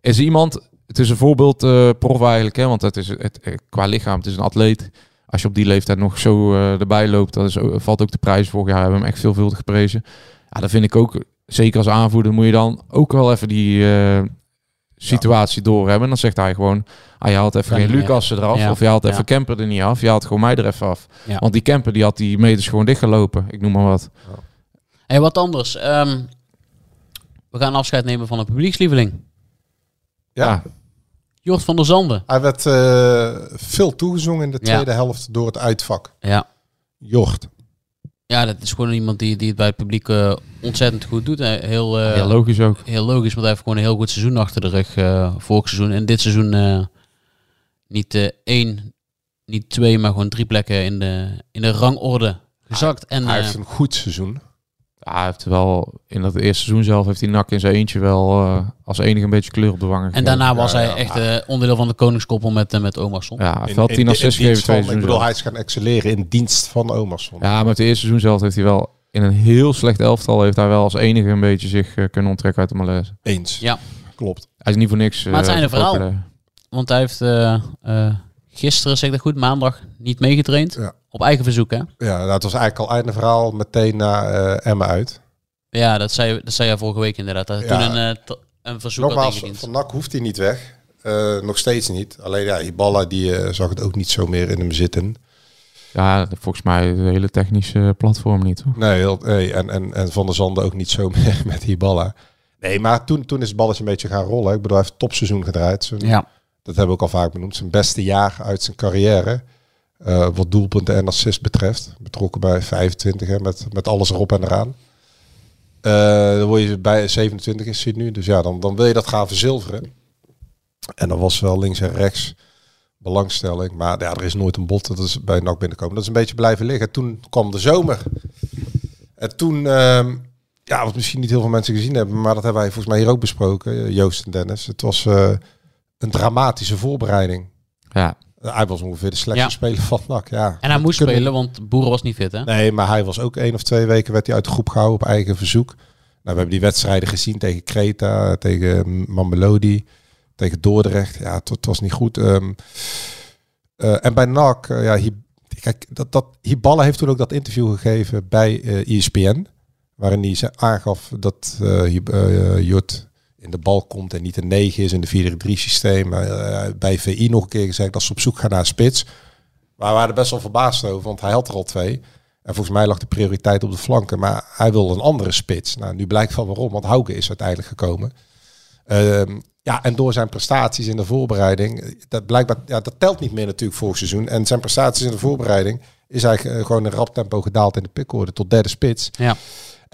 is iemand, het is een voorbeeld prof eigenlijk, hè, want het is het, qua lichaam, het is een atleet. Als je op die leeftijd nog zo eh, erbij loopt, dan is, ook- valt ook de prijs. Vorig jaar hebben we hem echt veelvuldig geprezen. Ja, dan vind ik ook, zeker als aanvoerder, moet je dan ook wel even die eh, situatie doorhebben. En dan zegt hij gewoon, ah, je haalt even geen. Lucas eraf,
Ja.
of je haalt
Ja.
even Kemper er niet af, je haalt gewoon mij er even af.
Ja.
Want die Kemper die had die meters gewoon dichtgelopen, ik noem maar wat.
Hey, wat anders. Ehm, we gaan afscheid nemen van een publiekslieveling.
Ja.
Jort van der Zanden.
Hij werd eh, veel toegezongen in de
Ja.
tweede helft door het uitvak.
Ja.
Jort.
Ja, dat is gewoon iemand die, die het bij het publiek eh, ontzettend goed doet. Eh, Heel, eh,
Ja, logisch ook.
heel logisch, want hij heeft gewoon een heel goed seizoen achter de rug. eh vorig seizoen. En dit seizoen eh, niet eh, één, niet twee, maar gewoon drie plekken in de, in de rangorde gezakt. En,
hij heeft een goed seizoen.
Ja, hij heeft wel in dat eerste seizoen zelf heeft hij nak in zijn eentje wel eh, als enige een beetje kleur op de wangen.
en
gegeven.
daarna was
Ja,
hij
ja,
echt eh, onderdeel van de koningskoppel met, eh, met Omarsson.
Ja, hij
in-
10
in
assists gegeven twee
van- Ik bedoel, hij is gaan excelleren in dienst van Omarsson.
Ja, maar het eerste seizoen zelf heeft hij wel in een heel slecht elftal heeft hij wel als enige een beetje zich kunnen onttrekken uit de malaise.
Eens.
Ja.
Klopt.
Hij is niet voor niks.
Maar het
eh,
zijn een verhaal. Want hij heeft gisteren, zeg ik dat goed, maandag niet meegetraind.
Ja.
Op eigen verzoek, hè?
Ja, nou, het was eigenlijk al einde verhaal meteen naar eh Emma uit.
Ja, dat zei, dat zei hij vorige week inderdaad. Dat
Ja.
toen een, eh, een verzoek
Nogmaals, van NAC hoeft hij niet weg. Eh, nog steeds niet. Alleen ja, Hiballa die zag het ook niet zo meer in hem zitten.
Ja, volgens mij het hele technische platform niet. Hoor.
Nee, heel- nee en, en, en Van der Zande ook niet zo meer met Hiballa. Nee, maar toen, toen is het balletje een beetje gaan rollen. Ik bedoel, hij heeft topseizoen gedraaid.
Ja.
Dat hebben we ook al vaak benoemd. Zijn beste jaar uit zijn carrière. eh, wat doelpunten en assists betreft. Betrokken bij 25, hè, met, met alles erop en eraan. Eh, dan word je bij 27 is hij nu. Dus ja, dan, dan wil je dat gaan verzilveren. En dan was wel links en rechts belangstelling. Maar ja, er is nooit een bot dat is bij NAC binnenkomen. Dat is een beetje blijven liggen. Toen kwam de zomer. En toen, ehm, ja, wat misschien niet heel veel mensen gezien hebben, maar dat hebben wij volgens mij hier ook besproken, eh, Joost en Dennis. Het was een dramatische voorbereiding.
Ja,
Hij was ongeveer de slechtste
Ja.
speler van NAC. Ja.
En hij moest
Kunnen-
spelen, want Boeren was niet fit, hè?
Nee, maar hij was ook één of twee weken werd hij uit de groep gehouden op eigen verzoek. Nou, we hebben die wedstrijden gezien tegen Kreta, tegen Mamelodi, tegen Dordrecht. Ja, het, het was niet goed. Ehm, eh, en bij NAC, eh, ja, kijk, dat, dat, Hiballa heeft toen ook dat interview gegeven bij eh ESPN. Waarin hij ze aangaf dat Jut in de bal komt en niet een 9 is in de 4-3 systeem. Eh, bij VI nog een keer gezegd dat ze op zoek gaan naar spits. Maar we waren best wel verbaasd over, want hij had er al twee. En volgens mij lag de prioriteit op de flanken. Maar hij wilde een andere spits. Nou, nu blijkt van waarom, want Hauke is uiteindelijk gekomen. Ehm, ja, en door zijn prestaties in de voorbereiding, dat blijkbaar, ja, dat telt niet meer natuurlijk voor seizoen. En zijn prestaties in de voorbereiding is eigenlijk gewoon een rap tempo gedaald in de pickorde tot derde spits.
Ja.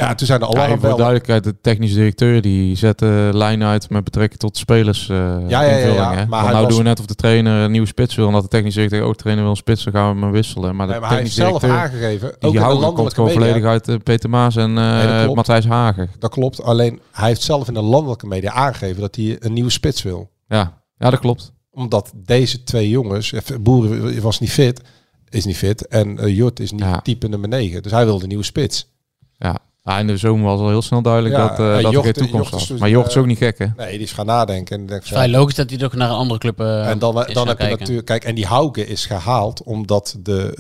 Ja, toen zijn de
Ja, en voor
alarmbellen.
duidelijkheid, de technische directeur die zet de lijn uit met betrekking tot spelers. eh
ja, ja, maar hij
nou
was-
doen we net of de trainer een nieuwe spits wil. Omdat de technische directeur ook trainer wil een spits, dan gaan we hem wisselen. Maar de
Nee, maar hij heeft zelf aangegeven, ook
die
in de
komt gewoon
media,
volledig uit eh, Peter Maas en
Nee, dat
eh. Matthijs Hagen.
Dat klopt, alleen hij heeft zelf in de landelijke media aangegeven dat hij een nieuwe spits wil.
Ja, ja dat klopt.
Omdat deze twee jongens, even, Boeren was niet fit, is niet fit. En uh, Jut is niet
Ja.
type nummer 9. Dus hij wilde een nieuwe spits.
Ja. Ah, in de zomer was al heel snel duidelijk
Ja,
dat, eh,
en
dat er
Jocht-
geen toekomst
Jocht dus,
Maar Jocht is
eh,
ook niet gek, hè?
Nee, die is gaan nadenken. En, denk,
Het is vrij logisch dat hij ook naar een andere club eh,
en dan,
is
dan
gaan
heb je natuurlijk... Kijk, en die Hauke is gehaald omdat de,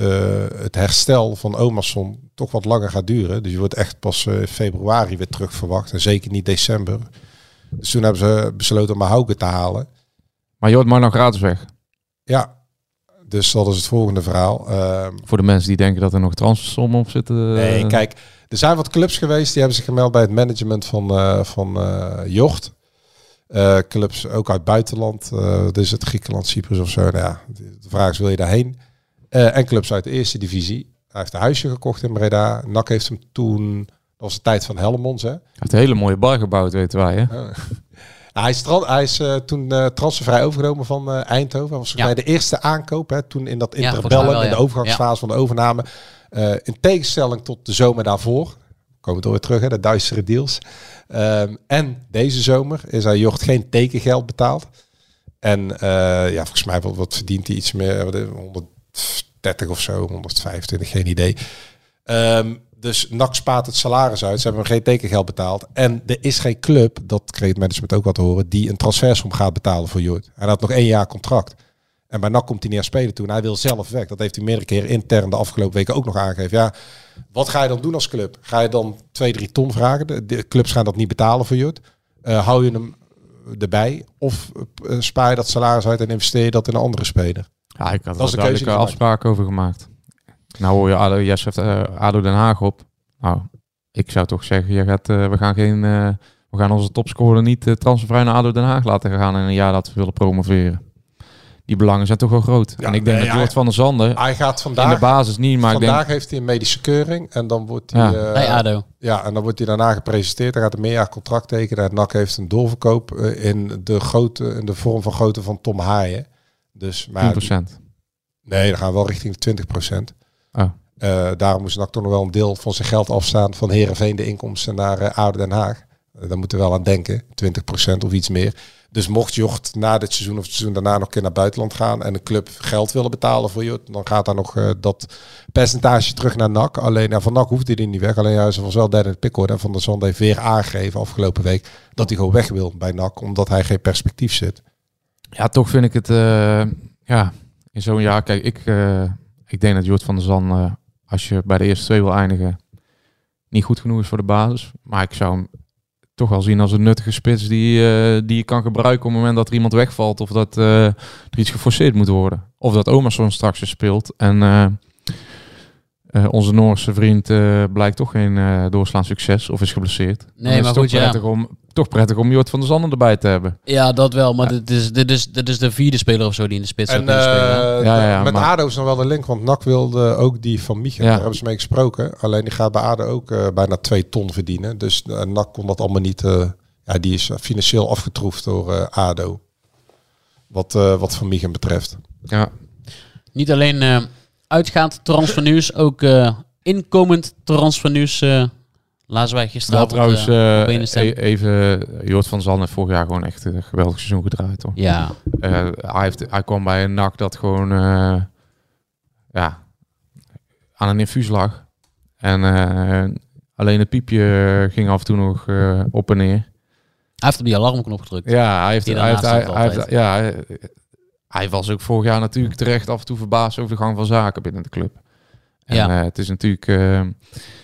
eh, het herstel van Omerson toch wat langer gaat duren. Dus je wordt echt pas eh, februari weer terug verwacht. En zeker niet december. Dus toen hebben ze besloten om Hauke te halen.
Maar Jort mag nog gratis weg.
Ja, dus dat is het volgende verhaal. Ehm,
Voor de mensen die denken dat er nog transfersommen op zitten.
Nee,
eh,
kijk, er zijn wat clubs geweest die hebben zich gemeld bij het management van, eh van eh, Jocht. Clubs ook uit buitenland, is het Griekenland, Cyprus of zo. Nou ja, de vraag is, wil je daarheen? En clubs uit de eerste divisie. Hij heeft een huisje gekocht in Breda. NAC heeft hem toen, dat was de tijd van Helmonds, hè.
Hij heeft een hele mooie bar gebouwd, weten wij, hè?
Ja, hij is, hij is eh, toen eh, transfervrij overgenomen van eh, Eindhoven. Hij was volgens
Ja.
mij de eerste aankoop hè, toen in dat
Ja,
interbellen,
wel,
in de
ja.
overgangsfase van de overname. In tegenstelling tot de zomer daarvoor, komen we weer terug, hè, de duistere deals. Ehm, en deze zomer is hij Jocht geen tekengeld betaald. En ja, volgens mij wat, wat verdient hij iets meer, wat, eh, 130 of zo, 125, geen idee. Ehm, dus NAC spaart het salaris uit. Ze hebben hem geen tekengeld betaald. En er is geen club, dat kreeg het management ook wat te horen, die een transfersom gaat betalen voor Jord. Hij had nog één jaar contract. En bij NAC komt hij niet aan spelen toe. En hij wil zelf weg. Dat heeft hij meerdere keren intern de afgelopen weken ook nog aangegeven. Ja, wat ga je dan doen als club? Ga je dan 2, 3 ton vragen? De, de clubs gaan dat niet betalen voor Jord. Eh, hou je hem erbij? Of eh, spaar je dat salaris uit en investeer je dat in een andere speler?
Ja, ik had er duidelijke afspraken over gemaakt. Nou hoor je ADO, Jess heeft eh, ADO Den Haag op. Nou, ik zou toch zeggen, je gaat, eh, we gaan geen... eh, we gaan onze topscorer niet transfervrij naar ADO Den Haag laten gaan in een jaar dat we willen promoveren. Die belangen zijn toch wel groot.
Ja,
en ik denk
nee,
dat
hij-
Jort van der Zanden
Hij gaat
in de
vandaag...
basis niet, maar ik
vandaag
denk...
heeft hij een medische keuring en dan wordt hij...
Ja.
Bij ADO.
Ja, en dan wordt hij daarna gepresenteerd. Hij gaat een meerjaar contract tekenen. En NAC heeft een doorverkoop in de, grootte, in de vorm van grootte van Tom Haaien. Dus, maar
10%.
nee, dan gaan we wel richting de 20
Oh.
daarom moest NAC toch nog wel een deel van zijn geld afstaan van Herenveen de inkomsten naar uh, Oude Den Haag. Uh, daar moeten we wel aan denken, 20 procent of iets meer. Dus mocht Jocht na dit seizoen of het seizoen daarna nog een keer naar buitenland gaan en een club geld willen betalen voor Jocht, dan gaat daar nog uh, dat percentage terug naar NAC. Alleen ja, van NAC hoeft hij niet weg. Alleen ja, ze was wel derde in het pickorde. En Van der Zand heeft weer aangegeven afgelopen week dat hij gewoon weg wil bij NAC, omdat hij geen perspectief zit.
Ja, toch vind ik het, ja, in zo'n jaar, kijk, ik, ik denk dat Jort van der Zand, uh, als je bij de eerste twee wil eindigen, niet goed genoeg is voor de basis. Maar ik zou hem toch wel zien als een nuttige spits die, uh, die je kan gebruiken op het moment dat er iemand wegvalt of dat uh, er iets geforceerd moet worden. Of dat Omerson straks weer speelt en uh, onze Noorse vriend blijkt toch geen doorslaan succes of is geblesseerd.
Nee,
Dan
maar
is het
goed,
toch prettig
ja.
om toch prettig om Jort van der Zanden erbij te hebben.
Ja, dat wel. Maar dit, is, dit, is, dit is de vierde speler of zo die in de spits zou
En
kunnen spelen.
Ja, ja, ja,
met
maar-
ADO is nog wel de link, want NAC wilde ook die van Micha.
Ja.
Daar hebben ze mee gesproken. Alleen die gaat bij ADO ook uh, bijna twee ton verdienen. Dus uh, NAC kon dat allemaal niet... Uh, ja, die is financieel afgetroefd door uh, ADO. Wat, uh, wat van Micha betreft.
Ja,
Niet alleen uh, uitgaand transfernieuws, ook uh, inkomend transfernieuws uh, lazen wij
Wel
gisteravond.
trouwens,
uh, op
eh, e- even, Jort van Zand heeft vorig jaar gewoon echt een geweldig seizoen gedraaid. Hoor.
ja,
Eh, hij, heeft, hij kwam bij een NAC dat gewoon eh, ja, aan een infuus lag. En eh, alleen het piepje ging af en toe nog eh, op en neer.
hij heeft op die alarmknop gedrukt.
Ja, hij heeft, hij heeft, hij, hij heeft, ja, hij, was ook vorig jaar natuurlijk terecht af en toe verbaasd over de gang van zaken binnen de club. En
Ja.
eh, het is natuurlijk, eh,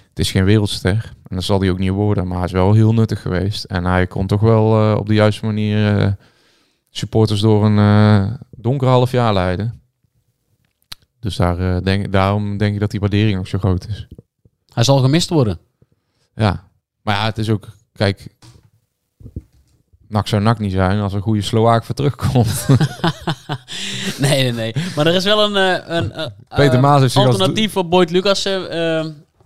het is geen wereldster. En dat zal hij ook niet worden, maar hij is wel heel nuttig geweest. En hij kon toch wel eh, op de juiste manier supporters door een donker half jaar leiden. Dus daar, denk, daarom denk ik dat die waardering ook zo groot is.
Hij zal gemist worden.
Ja, maar ja, het is ook, kijk, Nak zou Nak niet zijn als een goede Slovaak voor terugkomt.
nee, nee, nee. Maar er is wel een, eh, een eh,
Peter
eh,
Maas heeft
alternatief voor Boyd Lucas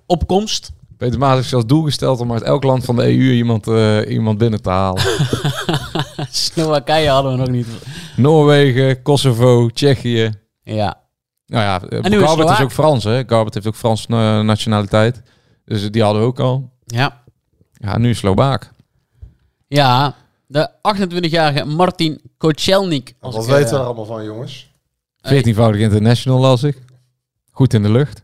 opkomst.
Peter Maas heeft als doel gesteld om uit elk land van de EU iemand, iemand binnen te halen.
Slowakije hadden we nog niet.
Noorwegen, Kosovo, Tsjechië.
Ja,
Nou ja,
En nu is
Garbert is ook Frans, hè? Garbert heeft ook Frans nationaliteit. Dus die hadden we ook al.
ja.
Ja, nu Slovaak.
Ja, de 28-jarige Martin Koczelnik. als
Wat
ik,
weten we er allemaal van, jongens?
14-voudig international las ik. Goed in de lucht.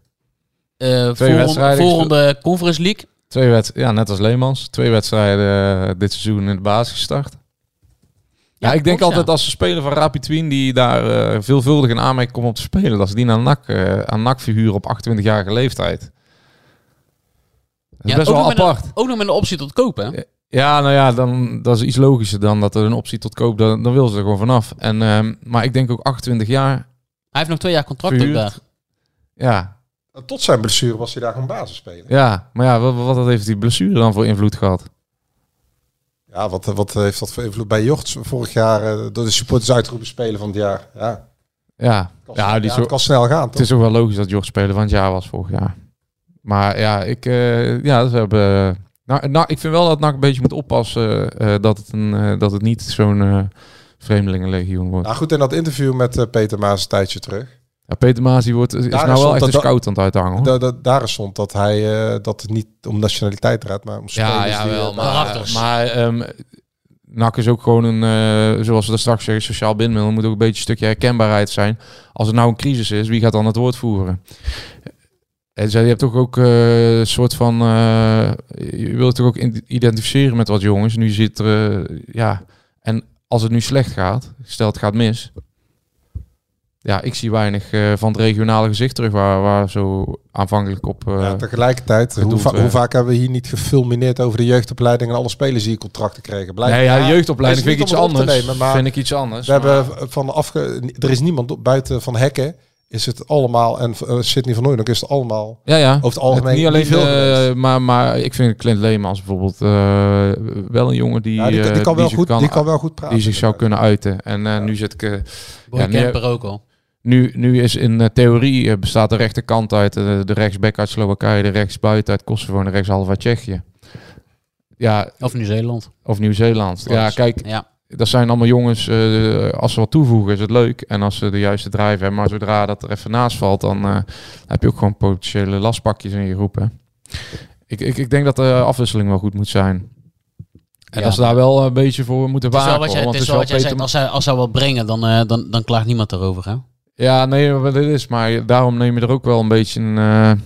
eh,
Twee
volgende,
wedstrijden
volgende Conference League.
Twee wed ja, net als Leemans. Twee wedstrijden eh, dit seizoen in de basis gestart. Ja, ik denk altijd
ja.
als een speler van Rapid Twien die daar eh, veelvuldig in aanmerking komt om te spelen, dat ze die naar NAC, eh, aan NAC figuren op 28-jarige leeftijd. Dat is
Ja,
best
ook
wel
nog met een-
apart.
Ook nog met een optie tot kopen, hè?
Ja, nou ja, dan, dat is iets logischer dan dat er een optie tot koop, dan, dan wil ze er gewoon vanaf. En, ehm, maar ik denk ook 28 jaar,
Hij heeft nog twee jaar contract
Verhuurd.
daar.
ja,
Tot zijn blessure was hij daar gewoon basis spelen.
ja. Maar ja, wat, wat heeft die blessure dan voor invloed gehad?
Ja, wat, wat heeft dat voor invloed bij Jocht vorig jaar eh, door de supporters uitgeroepen spelen van het jaar? Ja,
Ja,
kan,
ja, die
ja,
zo,
het kan snel gaan.
Het is ook wel logisch dat Jorg speler van het jaar was vorig jaar. Maar ja, ik, eh, ja, ze hebben. Nou, nou, ik vind wel dat NAC een beetje moet oppassen eh, dat, het een, eh, dat het niet zo'n eh vreemdelingenlegioen wordt.
Nou goed, in dat interview met eh, Peter Maas een tijdje terug.
Ja, Peter Maas die wordt, is nou wel
dat-
echt een
dat-
scout aan het uithangen. Hoor.
Da- da- daar stond dat hij eh, dat het niet om nationaliteit draait, maar om spelers
Ja, ja,
die,
wel.
eh,
Maar,
karakters.
maar ehm, NAC is ook gewoon een, eh, zoals we daar straks zeggen, sociaal bindmiddel. Er moet ook een beetje een stukje herkenbaarheid zijn. Als het nou een crisis is, wie gaat dan het woord voeren? En je hebt toch ook eh, een soort van... eh, je wilt toch ook identificeren met wat jongens. Nu zit er... eh, ja, en als het nu slecht gaat, stel het gaat mis... Ja, ik zie weinig van het regionale gezicht terug waar, waar zo aanvankelijk op...
ja, tegelijkertijd, hoe, va- hoe vaak hebben we hier niet gefilmineerd over de jeugdopleiding en alle spelers die contracten kregen? Blijkt-
nee, ja,
Ja,
jeugdopleiding vind ik iets anders.
nemen, maar
vind ik iets anders.
We
maar-
hebben van de afge... Er is niemand buiten van Hekken, is het allemaal, en uh, Sidney van Nooijdonk is het allemaal...
Ja, ja.
Over het algemeen
niet alleen
niet veel
eh, maar, maar ik vind Clint Leemans bijvoorbeeld eh, wel een jongen die,
Ja, die, die,
eh,
kan wel
zich
goed,
kan-
die kan wel goed praten.
die zich zou kunnen uiten. En eh, nu zit ik.
Boy
Ja, nu-
ook al.
nu, nu is in eh, theorie bestaat de rechterkant uit de rechtsback uit Slowakije, de rechtsbuiten uit Kosovo en de rechtshalve uit Tsjechië. Ja,
Of Nieuw-Zeeland.
of Nieuw-Zeeland. Ja, kijk,
Ja.
Dat zijn allemaal jongens, eh, als ze wat toevoegen is het leuk. En als ze de juiste drive hebben. Maar zodra dat er even naast valt, dan eh, heb je ook gewoon potentiële lastpakjes in je groep. Hè. Ik, ik, ik denk dat de afwisseling wel goed moet zijn. En
Ja.
dat ze daar wel een beetje voor moeten
Het is wel
waken.
wat jij, het is wel wat jij zegt. Als hij, als hij wat brengen, dan, eh, dan, dan klaagt niemand erover, hè?
Ja, nee, maar dat is. Maar daarom neem je er ook wel een beetje een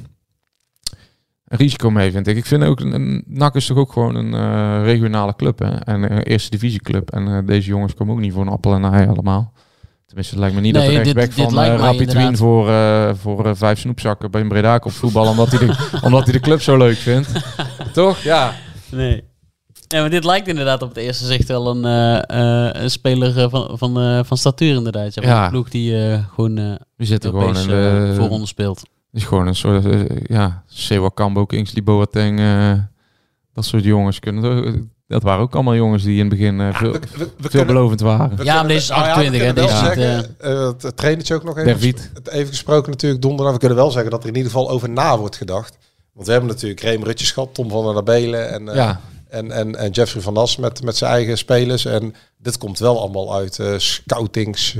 risico mee, vind ik. Ik vind ook, een, NAC is toch ook gewoon een eh, regionale club, hè? En een eerste divisieclub. En eh, deze jongens komen ook niet voor een appel en een ei allemaal. Tenminste, het lijkt me niet
Nee,
dat de rechtsback
dit
van uh, Rapid Wien voor, eh, voor eh, vijf snoepzakken bij een Breda komt voetballen, omdat hij de, omdat hij de club zo leuk vindt. toch? Ja.
Nee. Ja, maar dit lijkt inderdaad op het eerste zicht wel een, eh, eh, een speler eh, van, van, eh, van statuur inderdaad. Ja. Een ploeg die eh, gewoon eh
We zitten gewoon in de...
eh, voorronde speelt.
Is gewoon een soort, eh, ja, Sewa Kambo, Kingsley Boateng, eh, dat soort jongens kunnen. Dat waren ook allemaal jongens die in het begin eh, veel,
We, we, we kunnen,
veelbelovend waren.
we
Ja, maar deze is
nou ja,
28, hè,
we kunnen wel
deze
zeggen, eh, het, trainertje ook nog even, het even gesproken natuurlijk donderdag. We kunnen wel zeggen dat er in ieder geval over na wordt gedacht. Want we hebben natuurlijk Reem Rutjes gehad, Tom van der Nabelen en, eh,
Ja,
en, en, en Jeffrey van As met, met zijn eigen spelers. En dit komt wel allemaal uit eh, scoutings.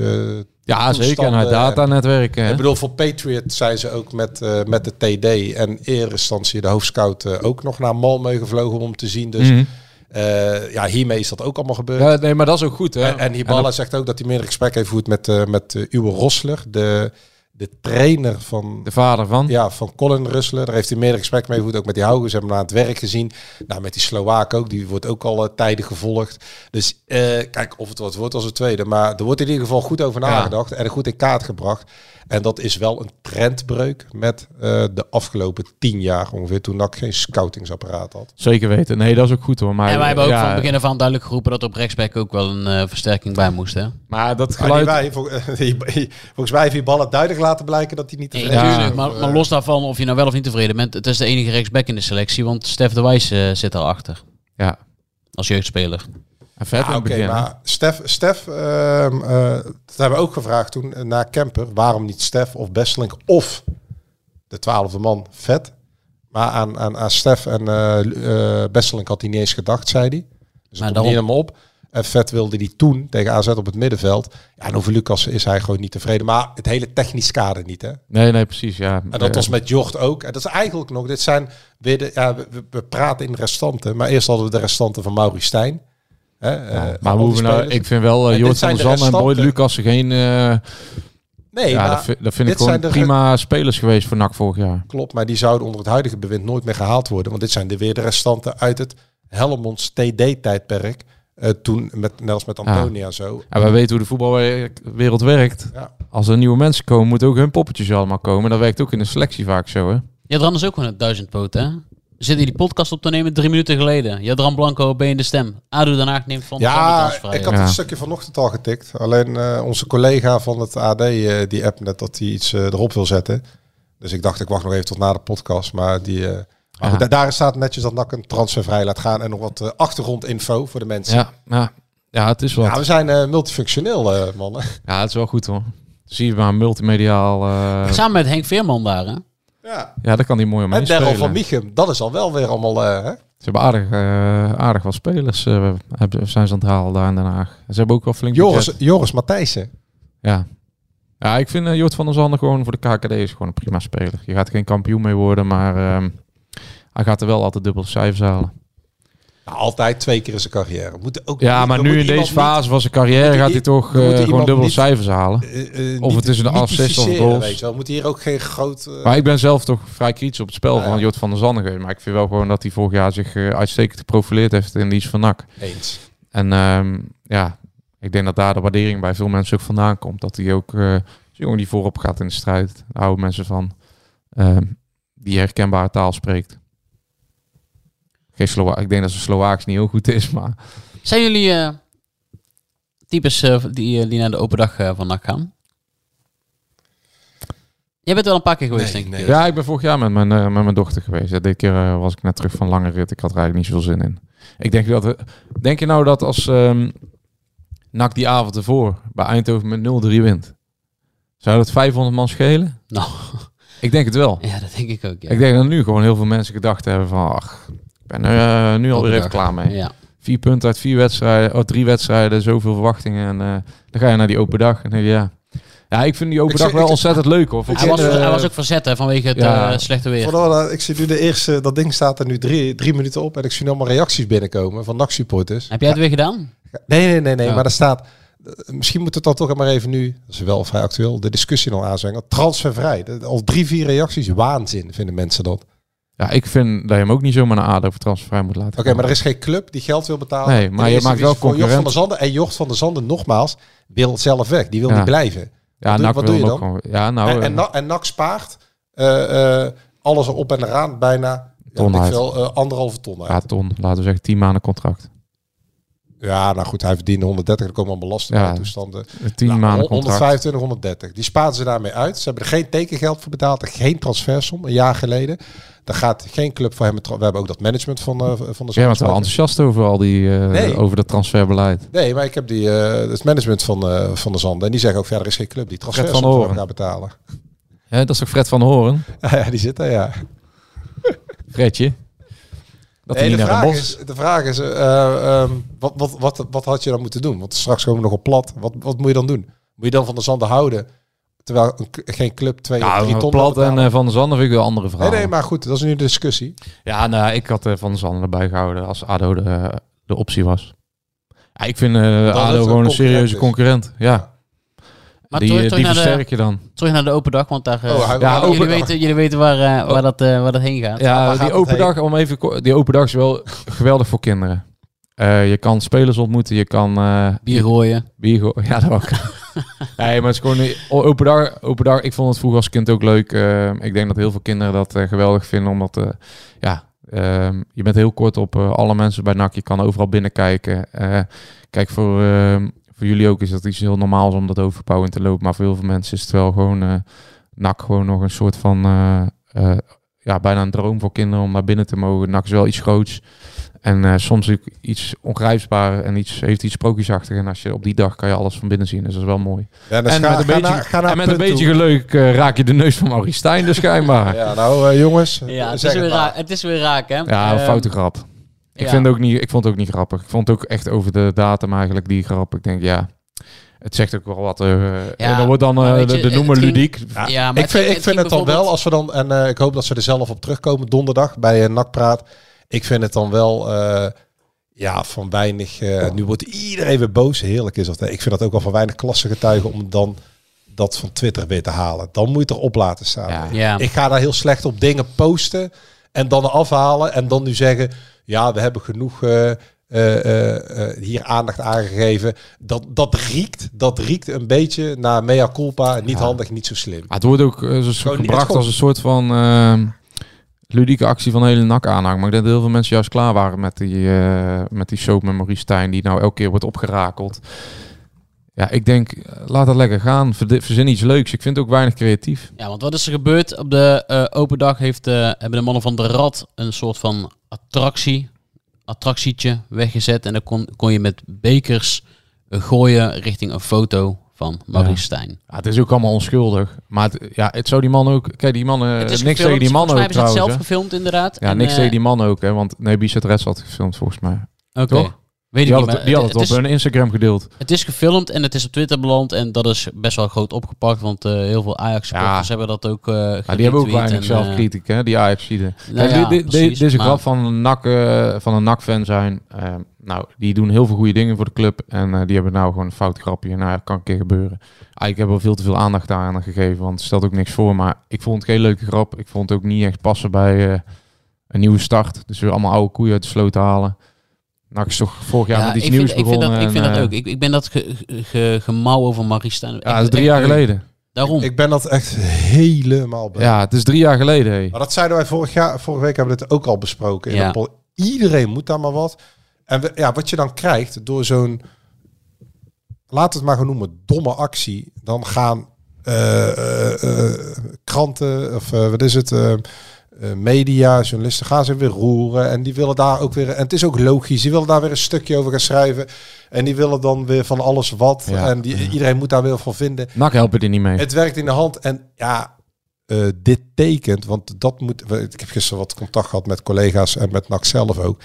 Ja zeker. En datanetwerken. hè.
Ik bedoel, voor Patriot zijn ze ook met, eh, met de TD en eerste instantie de hoofdscout eh, ook nog naar Malmö gevlogen om te zien. Dus
Mhm.
eh, ja, hiermee is dat ook allemaal gebeurd.
Ja, nee, maar dat is ook goed. Hè?
En, en Hibala
dat-
zegt ook dat hij meer gesprek heeft gevoerd met, met Uwe Rosler, de, de trainer van,
de vader van.
ja, van Colin Rosler. Daar heeft hij meer gesprek mee gevoerd, ook met die Haugen. Ze hebben hem aan het werk gezien. Nou, met die Slowaak ook, die wordt ook al eh, tijden gevolgd. Dus eh, kijk, of het wat wordt als het tweede. Maar er wordt in ieder geval goed over
Ja.
nagedacht en goed in kaart gebracht. En dat is wel een trendbreuk met eh, de afgelopen tien jaar ongeveer, toen NAC geen scoutingsapparaat had.
Zeker weten. Nee, dat is ook goed hoor. Maar,
en wij hebben ook
ja,
van het begin af aan duidelijk geroepen dat er op rechtsback ook wel een eh, versterking bij moest, hè?
Maar dat
Maar niet
geluid...
wij, vol- volgens mij heeft die ballen duidelijk laten blijken dat hij niet tevreden is.
Maar, maar los daarvan, of je nou wel of niet tevreden bent, het is de enige rechtsback in de selectie, want Stef de Wijs eh, zit daarachter.
Ja,
Als jeugdspeler.
En
Ja, Oké, maar Stef, Stef ehm, eh, dat hebben we ook gevraagd toen eh, naar Kemper. Waarom niet Stef of Besselink of de twaalfde man vet? Maar aan, aan, aan Stef en eh eh, Besselink had hij niet eens gedacht, zei hij. Dus
Maar
niet
daarom-
helemaal op. En vet wilde hij toen tegen AZ op het middenveld. Ja, en over Lucas is hij gewoon niet tevreden. Maar het hele technisch kader niet, hè?
Nee, nee, precies. Ja.
En dat was met Jocht ook. En dat is eigenlijk nog, dit zijn weer de, ja, we, praten in restanten. Maar eerst hadden we de restanten van Maurice Stijn. Hè,
ja,
eh,
maar hoe we nou, ik vind wel uh, Joost van der
de
Zand en Boyd. Lucas geen... eh,
Nee,
ja,
maar
dat, vind, dat vind ik
dit
gewoon prima spelers geweest voor NAC vorig jaar.
Klopt, maar die zouden onder het huidige bewind nooit meer gehaald worden. Want dit zijn de weer de restanten uit het Helmonds TD-tijdperk. Eh, toen, met, net als met Antonia en zo.
En wij weten hoe de voetbalwereld werkt.
Ja.
Als er nieuwe mensen komen, moeten ook hun poppetjes allemaal komen. Dat werkt ook in de selectie vaak zo, hè?
Jadran is ook gewoon een duizendpoot, hè? We zitten hier die podcast op te nemen drie minuten geleden. Jadran Blanco, ben je de stem? ADO Den Haag neemt van
Ja,
de
ik had
Ja.
een stukje vanochtend al getikt. Alleen eh, onze collega van het AD, eh, die app net dat hij iets eh, erop wil zetten. Dus ik dacht, ik wacht nog even tot na de podcast. Maar die, eh, maar goed, da- daar staat netjes dat NAC een transfervrij laat gaan. En nog wat achtergrondinfo voor de mensen.
Ja, ja. ja het is wel.
Ja, we zijn eh, multifunctioneel, eh, mannen.
Ja, het is wel goed hoor. Zie je maar multimediaal. eh,
Samen met Henk Veerman daar, hè?
Ja.
ja, daar kan hij mooi omheen
En Daryl van Miechem, dat is al wel weer allemaal... eh, hè?
Ze hebben aardig, eh, aardig wat spelers. eh, hebben, zijn ze aan het halen daar in Den Haag. Ze hebben ook wel flink
Joris,
budget.
Joris Matthijssen.
Ja. Ja, ik vind uh, Jort van der Zanden gewoon voor de KKD is gewoon een prima speler. Je gaat geen kampioen mee worden, maar ehm, hij gaat er wel altijd dubbel cijfers halen.
Nou, altijd twee keer in zijn carrière. Moet ook,
Ja, maar nu in deze fase van zijn carrière gaat hij toch eh, gewoon
iemand
dubbel
niet-
cijfers halen.
eh, eh,
Of het is een assist of goals.
Weet je wel. Moet hier ook geen groot...
Maar ik ben zelf toch vrij kritisch op het spel
Ja,
van. Jort van der Zanden geweest. Maar ik vind wel gewoon dat hij vorig jaar zich uitstekend geprofileerd heeft in iets van NAC.
Eens.
En ehm, ja, ik denk dat daar de waardering bij veel mensen ook vandaan komt. Dat hij ook een jongen die voorop gaat in de strijd. Daar houden mensen van. ehm, die herkenbare taal spreekt. Geen ik denk dat zijn Slovaaks niet heel goed is, maar
Zijn jullie eh, types eh, die, eh, die naar de open dag van NAC gaan? Jij bent wel een paar keer geweest,
Nee,
denk ik.
nee.
ja, ik ben vorig jaar met mijn, met mijn dochter geweest. Ja, dit keer was ik net terug van lange rit. Ik had er eigenlijk niet zoveel zin in. Ik denk dat, we- denk je nou dat als ehm NAC die avond ervoor bij Eindhoven met 0-3 wint, zou dat 500 man schelen?
Nou,
Ik denk het wel.
ja, dat denk ik ook. Ja.
Ik denk dat nu gewoon heel veel mensen gedacht hebben van, ach, ben er eh, nu alweer even
Open dag.
klaar mee.
Ja.
Vier punten uit vier wedstrijden, oh, drie wedstrijden, zoveel verwachtingen. En eh, dan ga je naar die open dag. En denk je, ja. ja, ik vind die open
Ik
dag wel
ik-
ontzettend leuk hoor.
Hij, was, hij was ook verzet hè, vanwege het
Ja.
eh, slechte weer.
Vooral, eh, ik zie nu de eerste, dat ding staat er nu drie, drie minuten op en ik zie nu allemaal reacties binnenkomen van NAC-supporters.
Heb jij het weer gedaan?
Nee, nee, nee, nee,
Ja.
maar er staat, eh, misschien moet het dan toch maar even nu, dat is wel vrij actueel, de discussie nog aanzwengen. Transfervrij, Dat- al drie, vier reacties, waanzin vinden mensen dat.
Ja, ik vind dat je hem ook niet zomaar naar ADO voor transfervrij moet laten
Oké, maar er is geen club die geld wil betalen.
Nee, maar je maakt wel
voor Jocht van der
concurrent.
Zanden. En Jocht van der Zanden, nogmaals, wil zelf weg. Die wil
Ja.
niet blijven.
Ja,
Wat doe-
NAC
wat
wil
doe je dan?
gewoon- Ja, nou,
en,
eh,
en, NAC spaart eh, eh, alles erop en eraan bijna ja,
Ton uit.
veel, eh, anderhalve ton uit.
ja, ton, laten we zeggen, 10 maanden contract.
Ja, nou goed, hij verdiende 130, er komen allemaal
Ja.
bij toestanden.
10
Nou,
maanden contract.
125, 130. Die spaarden ze daarmee uit. Ze hebben er geen tekengeld voor betaald, geen transfersom, een jaar geleden. Daar gaat geen club voor hem. We hebben ook dat management van, eh van de
Jij bent
Zandvoort.
wel enthousiast over al die, eh,
Nee.
over dat transferbeleid.
Nee, maar ik heb die, eh, het management van, van de Zanden. En die zeggen ook verder is geen club die
Fred
transfersom
van Horen.
gaat betalen.
Ja, dat is toch Fred van Horen?
ja, die zit daar, ja.
Fredje. Dat
Nee, de, vraag is, de vraag is, eh, ehm, wat, wat, wat, wat had je dan moeten doen? Want straks komen we nog op plat. Wat, wat moet je dan doen? Moet je dan van de Zanden houden, terwijl een, geen club twee of drie
Nou,
ton
Plat en eh, Van der Zanden vind ik wel andere verhaal.
Nee, nee, maar goed, dat is nu de discussie.
Ja, nou, ik had eh, Van der Zanden erbij gehouden als ADO de, de optie was. Ja, ik vind eh, ADO gewoon een serieuze
is.
concurrent. Ja,
Maar
die,
terug, terug,
die
naar de,
versterk je dan.
terug naar de open dag, want daar,
Oh, hij-
Ja,
jullie, weten, jullie weten waar, eh, waar, dat, eh, waar dat heen gaat.
Ja,
gaat
die open
heen?
dag, om even, die open dag is wel geweldig voor kinderen. Eh, je kan spelers ontmoeten, je kan eh,
Bier gooien.
bier go- Ja, dat ook. nee, maar het is gewoon open dag, open dag. Ik vond het vroeger als kind ook leuk. Eh, ik denk dat heel veel kinderen dat geweldig vinden, omdat ja, ehm, je bent heel kort op alle mensen bij NAC. Je kan overal binnenkijken. Kijk, voor, ehm, voor jullie ook is dat iets heel normaals om dat overbouw in te lopen. Maar voor heel veel mensen is het wel gewoon NAC gewoon nog een soort van ja, bijna een droom voor kinderen om naar binnen te mogen. NAC is wel iets groots. En eh, soms ook iets ongrijpbaar en iets, heeft iets sprookjesachtig. En als je op die dag kan je alles van binnen zien. Dus dat is wel mooi.
Ja, dus
en
ga-
met een
ga
beetje,
naar- ga naar
en met een
punt
beetje
toe.
geluk eh, raak je de neus van Maurice Stijn dus schijnbaar. ja,
Ja, nou eh, jongens,
Ja, het is, weer
het
raak, het is weer raak, hè?
een
Ehm,
foute grap. Ik,
ja.
vind het ook niet, ik vond het ook niet grappig. Ik vond het ook echt over de datum eigenlijk die grap. Ik denk, ja, het zegt ook wel wat. eh en dan wordt dan eh, de,
het
noemer
ging-
ludiek.
Ja, maar
ik vind, ik vind het dan wel, als we dan, en eh, ik hoop dat ze er zelf op terugkomen donderdag bij een nakpraat. Ik vind het dan wel, eh, ja, van weinig, eh, nu wordt iedereen weer boos, heerlijk is dat. hè. Ik vind dat ook wel van weinig klassengetuigen om dan dat van Twitter weer te halen. Dan moet je het erop laten staan.
Ja.
Ja.
Ik ga daar heel slecht op dingen posten en dan afhalen en dan nu zeggen, ja, we hebben genoeg eh, eh, eh, eh, hier aandacht aangegeven. Dat, dat riekt, dat riekt een beetje naar mea culpa. Niet
Ja.
handig, niet zo slim.
Maar het wordt ook zo gebracht als een soort van ehm, ludieke actie van de hele nak aanhang. Maar ik denk dat heel veel mensen juist klaar waren met die, eh, met die soap met Stijn, die nou elke keer wordt opgerakeld. Ja, ik denk, eh, laat dat lekker gaan. Verzin iets leuks. Ik vind het ook weinig creatief.
Ja, want wat is er gebeurd? Op de eh, open dag heeft, hebben de mannen van de Rad een soort van attractie, attractietje weggezet. En dan kon, kon je met bekers gooien richting een foto van Maurice
Ja.
Stijn.
Ja, het is ook allemaal onschuldig. Maar het, ja, het zou die man ook... Kijk, die mannen...
het is
niks
gefilmd.
tegen die man
Volgens mij
ook
hebben ze het zelf gefilmd inderdaad.
Ja,
En,
niks
eh,
tegen die man ook. Hè, want nee, Bizet Reds had gefilmd volgens mij.
Oké. Weet
Die
ik niet,
het, die had het
het
op
is-
hun Instagram gedeeld.
Het is gefilmd en het is op Twitter beland en dat is best wel groot opgepakt, want eh, heel veel Ajax-supporters
Ja.
hebben dat ook eh
Ja, die hebben ook weinig zelfkritiek, hè, die Ajax-zieden.
nou ja,
dit- deze
maar-
grap van een NAC, eh, van een NAC-fan zijn. eh, nou, die doen heel veel goede dingen voor de club. En eh, die hebben nou gewoon een fout grapje. Nou, ja, kan een keer gebeuren. Ah, ik heb er veel te veel aandacht aan gegeven, want het stelt ook niks voor. Maar ik vond het geen leuke grap. Ik vond het ook niet echt passen bij eh, een nieuwe start. Dus weer allemaal oude koeien uit de sloot halen. NAC is toch vorig jaar met iets
ik
nieuws
vind, ik vind
begonnen.
dat, ik vind
en,
dat ook. Ik, ik ben dat ge, ge- gemauw over Marie Stijn.
Ja, dat is drie jaar geleden.
Daarom.
Ik ben dat echt helemaal bij.
Ja, het is drie jaar geleden. Hey.
Maar dat zeiden wij vorig jaar, vorige week hebben we het ook al besproken. In
Ja.
Iedereen moet daar maar wat. En we- ja, wat je dan krijgt door zo'n, laat het maar gewoon noemen, domme actie. Dan gaan eh, eh, eh, kranten, of wat is het, media, journalisten gaan zich weer roeren. En die willen daar ook weer, en het is ook logisch, die willen daar weer een stukje over gaan schrijven. En die willen dan weer van alles wat.
Ja.
En die, iedereen moet daar weer van vinden.
NAC helpen er niet mee.
Het werkt in de hand. En ja, eh, dit tekent, want dat moet. Ik heb gisteren wat contact gehad met collega's en met NAC zelf ook.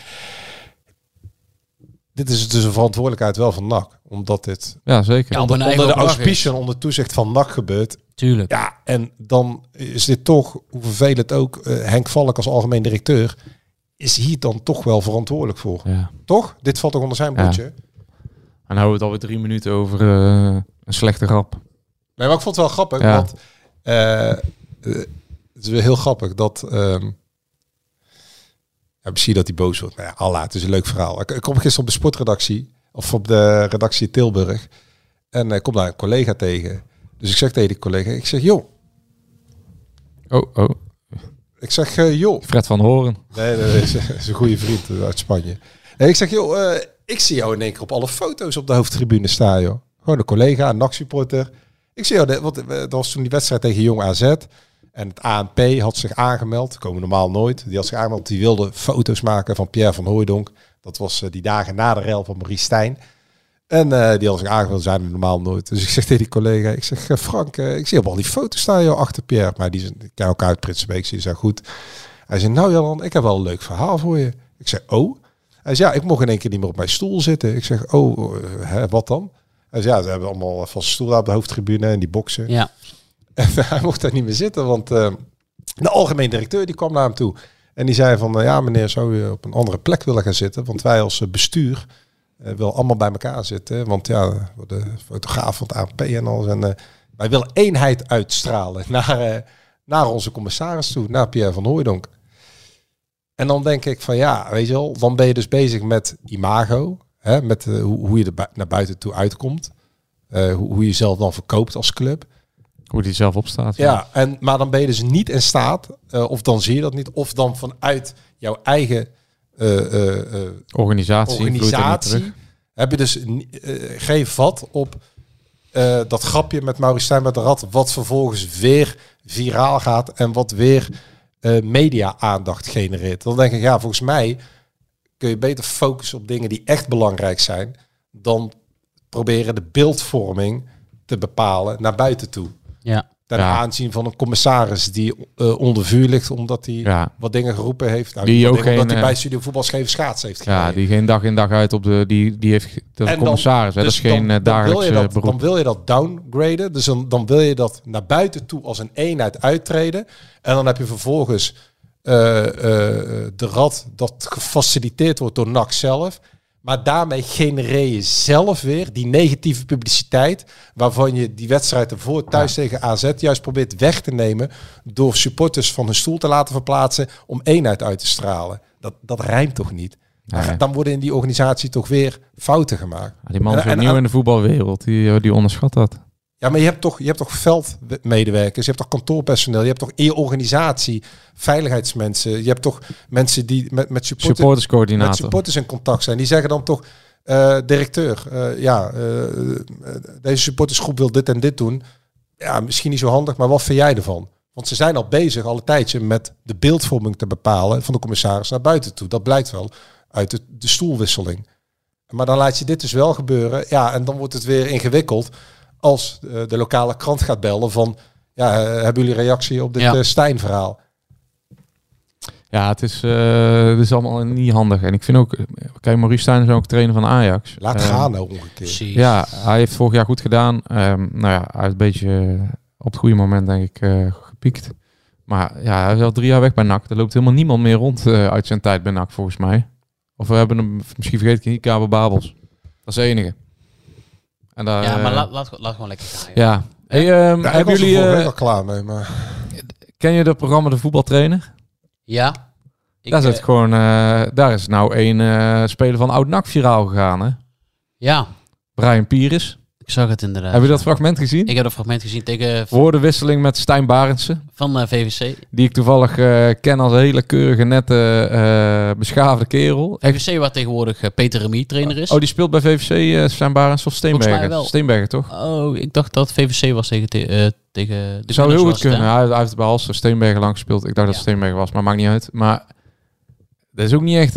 Dit is dus een verantwoordelijkheid wel van NAC. Omdat dit
Ja, zeker.
Ja,
onder, de auspiciën, onder toezicht van NAC gebeurt.
Tuurlijk.
Ja, en dan is dit toch, hoe vervelend ook, eh, Henk Valk als algemeen directeur, is hier dan toch wel verantwoordelijk voor.
Ja.
Toch? Dit valt toch onder zijn
Ja.
boetje?
En houden we het alweer drie minuten over eh, een slechte grap.
Nee, maar ik vond het wel grappig,
Ja.
want eh, eh, het is weer heel grappig dat... ehm ja, misschien dat hij boos wordt. Nou ja, Allah, het is een leuk verhaal. Ik, ik kom gisteren op de sportredactie, of op de redactie Tilburg. En ik kom daar een collega tegen. Dus ik zeg tegen die collega, ik zeg, joh.
Oh, oh.
Ik zeg, eh, joh.
Fred van Horen.
Nee, nee, nee, is, is een goede vriend eh, uit Spanje. Nee, ik zeg, joh, eh, ik zie jou in één keer op alle foto's op de hoofdtribune staan, joh. Gewoon een collega, een NAC-supporter. Ik zie jou, de- want eh, dat was toen die wedstrijd tegen Jong AZ. En het ANP had zich aangemeld, komen normaal nooit. Die had zich aangemeld, die wilde foto's maken van Pierre van Hooijdonk. Dat was eh, die dagen na de rel van Maurice Stijn. En eh, die had zich aangemeld, zijn er normaal nooit. Dus ik zeg tegen die collega, ik zeg, eh, Frank, ik zie op al die foto's staan, joh, achter Pierre. Maar die zijn, ken elkaar uit Prinsenbeek, die zijn goed. Hij zei, nou Jan, ik heb wel een leuk verhaal voor je. Ik zeg, oh? Hij zei, ja, ik mocht in één keer niet meer op mijn stoel zitten. Ik zeg, oh, hè, wat dan? Hij zei, ja, ze hebben allemaal van stoel op de hoofdtribune en die boksen.
Ja.
En hij mocht daar niet meer zitten, want eh, de algemeen directeur die kwam naar hem toe. En die zei van, eh, ja meneer, zou je op een andere plek willen gaan zitten? Want wij als eh, bestuur eh willen allemaal bij elkaar zitten. Want ja, de fotograaf van het ANP en alles. En eh, wij willen eenheid uitstralen naar, eh, naar onze commissaris toe, naar Pierre van Hooijdonk. En dan denk ik van ja, weet je wel, dan ben je dus bezig met imago. Hè, met eh, hoe, je er naar buiten toe uitkomt. Eh, hoe, hoe je jezelf dan verkoopt als club.
Hoe die zelf opstaat.
Ja, en, maar dan ben je dus niet in staat, eh, of dan zie je dat niet, of dan vanuit jouw eigen eh, eh,
Organisatie.
organisatie heb je dus geen vat op dat grapje met Maurice Stijn met de rat, wat vervolgens weer viraal gaat en wat weer media-aandacht genereert. Dan denk ik, ja, volgens mij kun je beter focussen op dingen die echt belangrijk zijn, dan proberen de beeldvorming te bepalen naar buiten toe.
Ja.
Ten
Ja.
aanzien van een commissaris die eh, onder vuur ligt omdat hij
Ja.
wat dingen geroepen heeft. Nou,
Die ook
dingen, omdat
geen,
hij
eh,
bij Studio Voetbalscheven schaats heeft
Ja,
gereden.
die geen dag in dag uit op de... Die, die heeft... Dat
En dan-
commissaris. hè. dat is
dus
geen
dan-
eh,
dan wil je
eh,
dat,
beroep.
Dan wil je dat downgraden. Dus dan, dan wil je dat naar buiten toe als een eenheid uittreden. En dan heb je vervolgens eh, eh, de rad dat gefaciliteerd wordt door NAC zelf. Maar daarmee genereer je zelf weer die negatieve publiciteit. Waarvan je die wedstrijd ervoor thuis tegen AZ juist probeert weg te nemen. Door supporters van hun stoel te laten verplaatsen. Om eenheid uit te stralen. Dat, dat rijmt toch niet?
Nee.
Dan worden in die organisatie toch weer fouten gemaakt.
Ja, die man is
En-
weer
en-
nieuw in de voetbalwereld. Die, die onderschat dat.
Ja, maar je hebt toch, je hebt toch veldmedewerkers, je hebt toch kantoorpersoneel, je hebt toch in je organisatie veiligheidsmensen, je hebt toch mensen die met, met, supporters, met
Supporterscoördinator.
supporters in contact zijn. Die zeggen dan toch, eh, directeur, eh, ja, eh, deze supportersgroep wil dit en dit doen. Ja, misschien niet zo handig, maar wat vind jij ervan? Want ze zijn al bezig, al een tijdje, met de beeldvorming te bepalen van de commissaris naar buiten toe. Dat blijkt wel uit de, de stoelwisseling. Maar dan laat je dit dus wel gebeuren. Ja, en dan wordt het weer ingewikkeld als eh, de lokale krant gaat bellen van... Ja, eh, hebben jullie reactie op dit
Ja.
eh, Stijn-verhaal?
Ja, het is, eh, het is allemaal niet handig. En ik vind ook, kijk, Maurice Stijn is ook trainer van Ajax.
Laat
Eh,
gaan nou omgekeerd.
Ja, hij heeft vorig jaar goed gedaan. Ehm, nou ja, hij heeft een beetje op het goede moment, denk ik, eh, gepiekt. Maar ja, hij is al drie jaar weg bij NAC. Er loopt helemaal niemand meer rond eh, uit zijn tijd bij NAC, volgens mij. Of we hebben hem, misschien vergeet ik niet, Kabel Babels. Dat is de enige. En daar,
Ja, maar
eh,
laat, laat, laat gewoon lekker gaan. joh.
Ja. Hey, ehm,
Ja, ik
hebben
er
jullie, eh,
week al klaar mee, maar...
ken je het programma De Voetbaltrainer?
Ja. Ik,
daar, zit gewoon, eh, daar is nou een eh, speler van Oud-NAC viraal gegaan, hè?
Ja,
Brian Pires.
Ik zag het inderdaad.
Heb je dat fragment gezien?
Ik heb een fragment gezien tegen
Woordenwisseling met Stijn Barendsen.
van eh, VVC.
Die ik toevallig eh, ken als een hele keurige, nette, eh, beschaafde kerel.
VVC waar tegenwoordig Peter Remy trainer is.
Oh, die speelt bij VVC, Stijn Barendsen of Steenbergen?
wel.
Steenbergen, toch?
Oh, ik dacht dat VVC was tegen, te- tegen de
Zou heel goed kunnen. Hij, hij heeft bij Halster Steenbergen lang gespeeld. Ik dacht dat. Steenbergen was, maar maakt niet uit. Maar dat is ook niet echt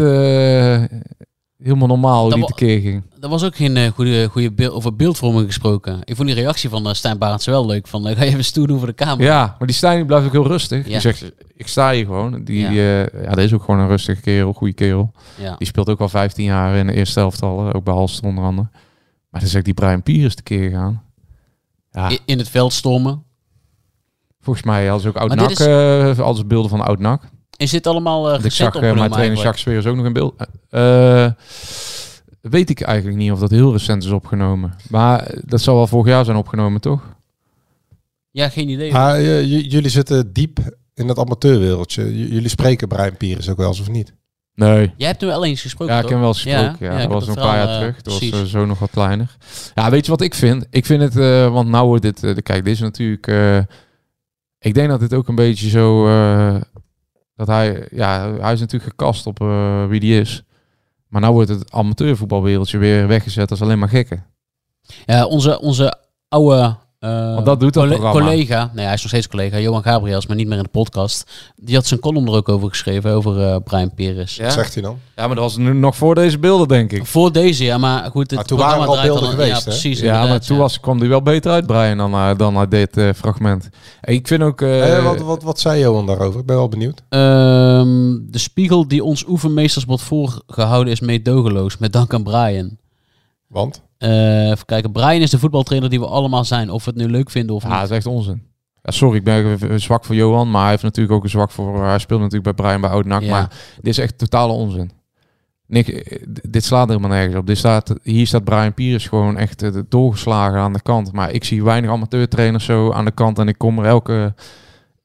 helemaal normaal hoe
Dat
die tekeer ging.
Er was ook geen eh, goede, goede beeld, over beeldvorming gesproken. Ik vond die reactie van uh, Stijn wel leuk. Van, eh, ga je even stoer doen voor de camera.
Ja, maar die Stijn die blijft ook heel rustig.
Ja.
Die zegt, ik sta hier gewoon. Die,
Ja.
ja. dat is ook gewoon een rustige kerel, goede kerel.
Ja.
Die speelt ook al 15 jaar in de eerste elftal, ook bij Halster onder andere. Maar dan zegt die Brian Piers tekeer gegaan. Ja,
In het veld stormen.
volgens mij ze ook oud-nak,
is-
alles beelden van oud-nak.
Is dit allemaal
ik
recent
zag eh, mijn trainer? Jacques Sfeer is ook nog in beeld. Eh, weet ik eigenlijk niet of dat heel recent is opgenomen. Maar dat zal wel vorig jaar zijn opgenomen, toch?
Ja, geen idee.
J- jullie zitten diep in het amateurwereldje. J- jullie spreken Brian Pires ook wel eens of niet?
Nee.
Jij hebt hem wel eens gesproken,
Ja, ik heb hem wel eens gesproken. Ja, dat was een paar jaar terug. Dat was zo nog wat kleiner. Ja, weet je wat ik vind? Ik vind het, eh, want nou wordt dit, de- kijk, dit is natuurlijk, eh, ik denk dat dit ook een beetje zo, eh, dat hij, ja, hij is natuurlijk gekast op eh, wie die is. Maar nou wordt het amateurvoetbalwereldje weer weggezet als alleen maar gekken.
Ja, onze, onze oude eh,
Want dat doet dat programma.
collega, nee, hij is nog steeds collega, Johan Gabriels, maar niet meer in de podcast. Die had zijn column er ook over geschreven, over eh, Brian Peres.
Wat zegt hij dan?
Ja, maar dat was nu nog voor deze beelden, denk ik.
Voor deze, ja, maar goed, het
Maar toen waren er al beelden
dan-
geweest,
Ja, precies.
Ja, maar toen
ja.
was, kwam die wel beter uit, Brian, dan, eh, dan uit dit eh, fragment. En ik vind ook...
wat, wat, wat zei Johan daarover? Ik ben wel benieuwd.
Ehm, de spiegel die ons oefenmeesters wordt voorgehouden is meedogenloos, met dank aan Brian.
Want?
Eh, even kijken, Brian is de voetbaltrainer die we allemaal zijn, of we het nu leuk vinden of
Ja,
niet.
dat is echt onzin. Ja, sorry, ik ben zwak voor Johan, maar hij heeft natuurlijk ook een zwak voor... Hij speelt natuurlijk bij Brian bij Oud-NAC,
Ja.
maar dit is echt totale onzin. Nick, eh, dit slaat helemaal nergens op. Dit staat, hier staat Brian Pires gewoon echt eh, doorgeslagen aan de kant. Maar ik zie weinig amateurtrainers zo aan de kant en ik kom er elke,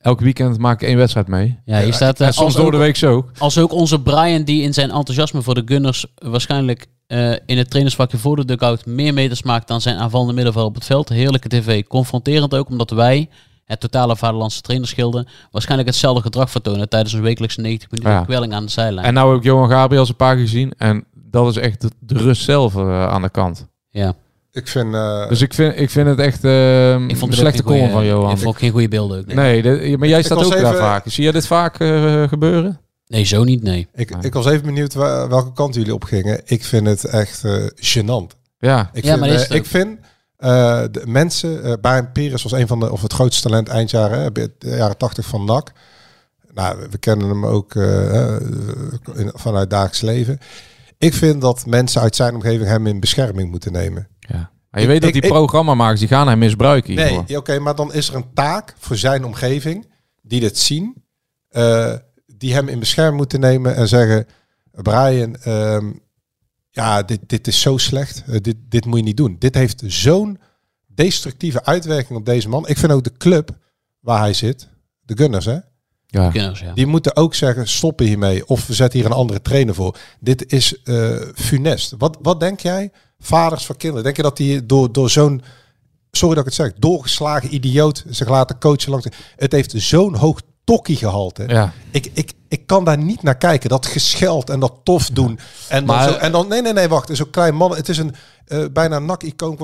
elk weekend maak ik één wedstrijd mee.
Ja, hier staat eh,
en soms
als
door
ook-
de week zo.
Als ook onze Brian, die in zijn enthousiasme voor de Gunners waarschijnlijk eh, in het trainersvakje voor de dugout meer meters maakt dan zijn aanvallende middenveld op het veld. Heerlijke tv. Confronterend ook, omdat wij, het totale vaderlandse trainerschilde, waarschijnlijk hetzelfde gedrag vertonen tijdens een wekelijkse 90 minuten
Ja.
kwelling aan de zijlijn.
En nou ook Johan Gabriels een paar keer gezien en dat is echt de, de rust zelf eh, aan de kant.
ja.
Ik vind... eh,
Dus ik vind, ik vind het echt eh,
Ik
een
vond het
slechte column van Johan.
Ik vond ook geen goede beelden ook. Nee,
Nee, dit- maar jij
Ik
staat ook daar vaak. Zie je dit vaak eh, gebeuren?
nee zo niet, nee.
ik, ik was even benieuwd welke kant jullie op gingen. Ik vind het echt eh gênant.
Ja.
Ik
Ja,
vind,
maar is het ook.
ik vind eh, de mensen, eh Brian Pires was een van de, of het grootste talent eindjaren, de jaren 80 van NAC. Nou, we- we kennen hem ook in- vanuit dagelijks leven. Ik vind dat mensen uit zijn omgeving hem in bescherming moeten nemen.
Ja. Maar je
Ik-
weet dat die programmamakers, die gaan hem misbruiken
Nee, oké, maar dan is er een taak voor zijn omgeving die dit zien, eh, die hem in bescherming moeten nemen en zeggen: Brian, ehm, ja, dit, dit is zo slecht. Eh, dit, dit moet je niet doen. Dit heeft zo'n destructieve uitwerking op deze man. Ik vind ook de club waar hij zit, de Gunners, hè?
Ja.
Gunners, ja.
Die moeten ook zeggen, stoppen hiermee. Of we zetten hier een andere trainer voor. Dit is eh funest. Wat, wat denk jij, vaders van kinderen? Denk je dat die door, door zo'n, sorry dat ik het zeg, doorgeslagen idioot zich laten coachen langs... Het heeft zo'n hoog tokkie gehalte.
Ja.
Ik, ik, ik kan daar niet naar kijken. Dat gescheld en dat tof doen. En dan,
Maar-
zo, en dan nee, nee, nee, wacht. Zo'n klein man. Het is een eh, bijna nak-icoon.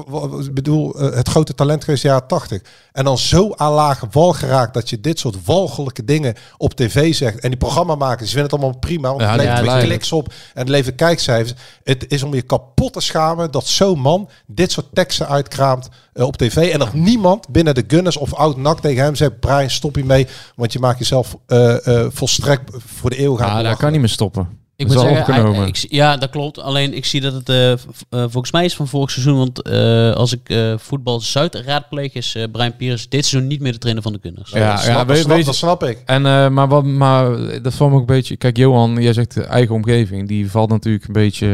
Ik bedoel, eh, het grote talent geweest jaren 80. En dan zo aan lage wal geraakt dat je dit soort walgelijke dingen op tv zegt. En die programmamakers vinden het allemaal prima. Want
Ja,
het levert
ja,
kliks op en het levert kijkcijfers. Het is om je kapot te schamen dat zo'n man dit soort teksten uitkraamt eh, op tv. En dat niemand binnen de Gunners of oud nak tegen hem zegt... Brian, stop hiermee, want je maakt jezelf volstrekt voor de eeuw gaan.
Ja, daar kan niet meer stoppen.
Ik
Dat
moet zeggen,
opgenomen.
hij- ik zie- ja, dat klopt. Alleen ik zie dat het eh, eh, volgens mij is van vorig seizoen. Want eh, als ik eh, voetbal Zuid raadpleeg, is eh, Brian Pierce dit seizoen niet meer de trainer van de Gunners.
Ja,
dat, snap,
ja,
dat,
weet-
snap,
weet-
dat snap ik.
En, eh, maar, wat, maar dat valt me ook een beetje... Kijk, Johan, jij zegt de eigen omgeving. Die valt natuurlijk een beetje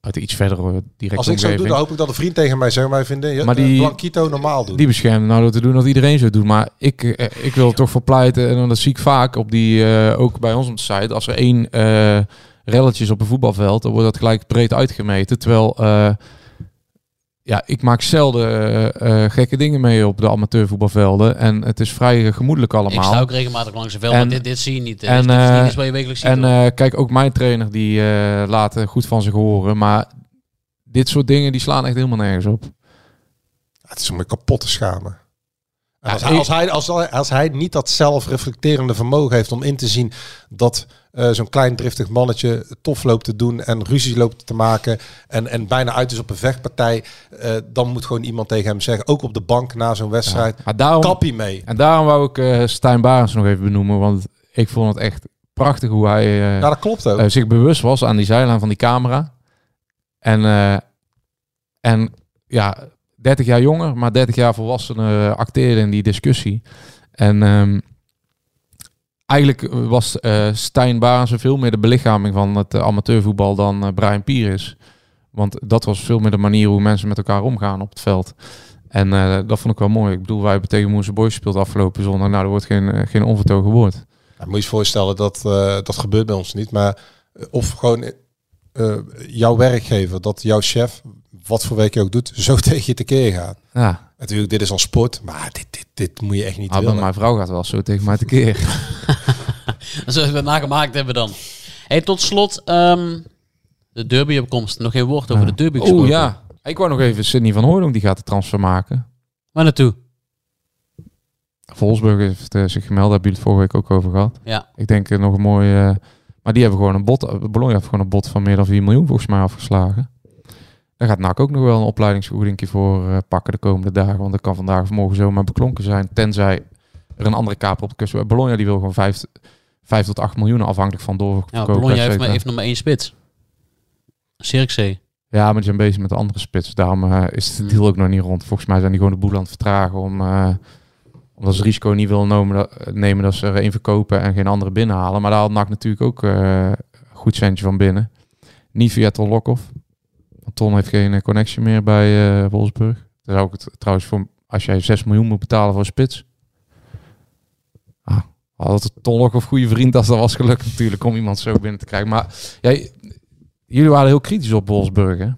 uit iets verdere directe
Als ik zo
omgeving.
doe, dan hoop ik dat een vriend tegen mij zegt... Maar vinden je
Maar die-
Blanquito normaal doen.
Die beschermen nou door te doen dat iedereen zo doet. Maar ik, eh, ik wil er toch voor pleiten. En dat zie ik vaak op die, eh, ook bij ons op de site. Als er één eh relletje is op een voetbalveld, dan wordt dat gelijk breed uitgemeten. Terwijl, eh, ja, ik maak zelden eh, eh, gekke dingen mee op de amateurvoetbalvelden. En het is vrij gemoedelijk
Ik
allemaal.
sta ook regelmatig langs een veld,
En-
maar dit, dit zie je niet.
en,
dit is wat je wekelijks ziet.
En eh, kijk, ook mijn trainer die eh laat goed van zich horen. Maar dit soort dingen die slaan echt helemaal nergens op.
Het is om je kapot te schamen.
Ja,
als, hij,
ik-
als, hij, als, hij, als hij niet dat zelfreflecterende vermogen heeft om in te zien dat eh, zo'n klein driftig mannetje tof loopt te doen en ruzie loopt te maken en, en bijna uit is op een vechtpartij, eh, dan moet gewoon iemand tegen hem zeggen, ook op de bank na zo'n wedstrijd,
Maar daarom,
kappie mee.
en daarom wou ik eh Stijn Barens nog even benoemen. Want ik vond het echt prachtig hoe hij
Ja, dat klopt ook.
zich bewust was aan die zijlijn van die camera. En, en ja, 30 jaar jonger, maar 30 jaar volwassenen acteerde in die discussie. En ehm, eigenlijk was eh Stijn veel meer de belichaming van het eh, amateurvoetbal dan eh, Brian Pier is. Want dat was veel meer de manier hoe mensen met elkaar omgaan op het veld. En eh, dat vond ik wel mooi. Ik bedoel, wij hebben tegen Moerse Boys gespeeld afgelopen zondag. Nou, er wordt geen, eh, geen onvertogen woord.
Nou, moet je je voorstellen dat eh, dat gebeurt bij ons niet, maar eh, of gewoon eh, jouw werkgever, dat jouw chef, wat voor werk je ook doet, zo tegen je tekeer gaat.
Ja,
Natuurlijk, dit is al sport, maar dit, dit, dit moet je echt niet willen.
mijn vrouw gaat wel zo tegen mij tekeer.
Zullen we het nagemaakt hebben dan. Hey, tot slot, ehm, de derby-opkomst. Nog geen woord over de derby gesproken.
Oeh ja. Ik wou nog even Sidney van Hooydonk, die gaat de transfer maken.
Waar naartoe?
Volsburg heeft eh, zich gemeld, daar hebben het vorige week ook over gehad.
Ja.
Ik denk eh, nog een mooi... eh, maar die hebben gewoon een bot... Bologna heeft gewoon een bot van meer dan 4 miljoen volgens mij afgeslagen. Daar gaat NAC ook nog wel een opleidingsvergoeding voor pakken de komende dagen. Want dat kan vandaag of morgen zomaar beklonken zijn. Tenzij er een andere kaper op de kust... Bologna die wil gewoon 5, 5 tot 8 miljoen afhankelijk van
Ja,
doorverkoop.
Bologna
et
heeft, maar, heeft nog maar één spits. Cirkzee.
Ja, maar die zijn bezig met de andere spits. Daarom eh, is de
Hmm.
deal ook nog niet rond. Volgens mij zijn die gewoon de boel aan het vertragen om... eh, omdat ze risico niet willen nemen dat, nemen dat ze er één verkopen en geen andere binnenhalen. Maar daar had NAC natuurlijk ook eh, goed centje van binnen. Niet via Ton Lokhoff. Want Ton heeft geen connectie meer bij Wolfsburg. Dan zou ik het trouwens voor... Als jij 6 miljoen moet betalen voor een spits... Had het Ton Lokhoff goede vriend als dat was gelukt natuurlijk om iemand zo binnen te krijgen. Maar jij, jullie waren heel kritisch op Wolfsburg, hè?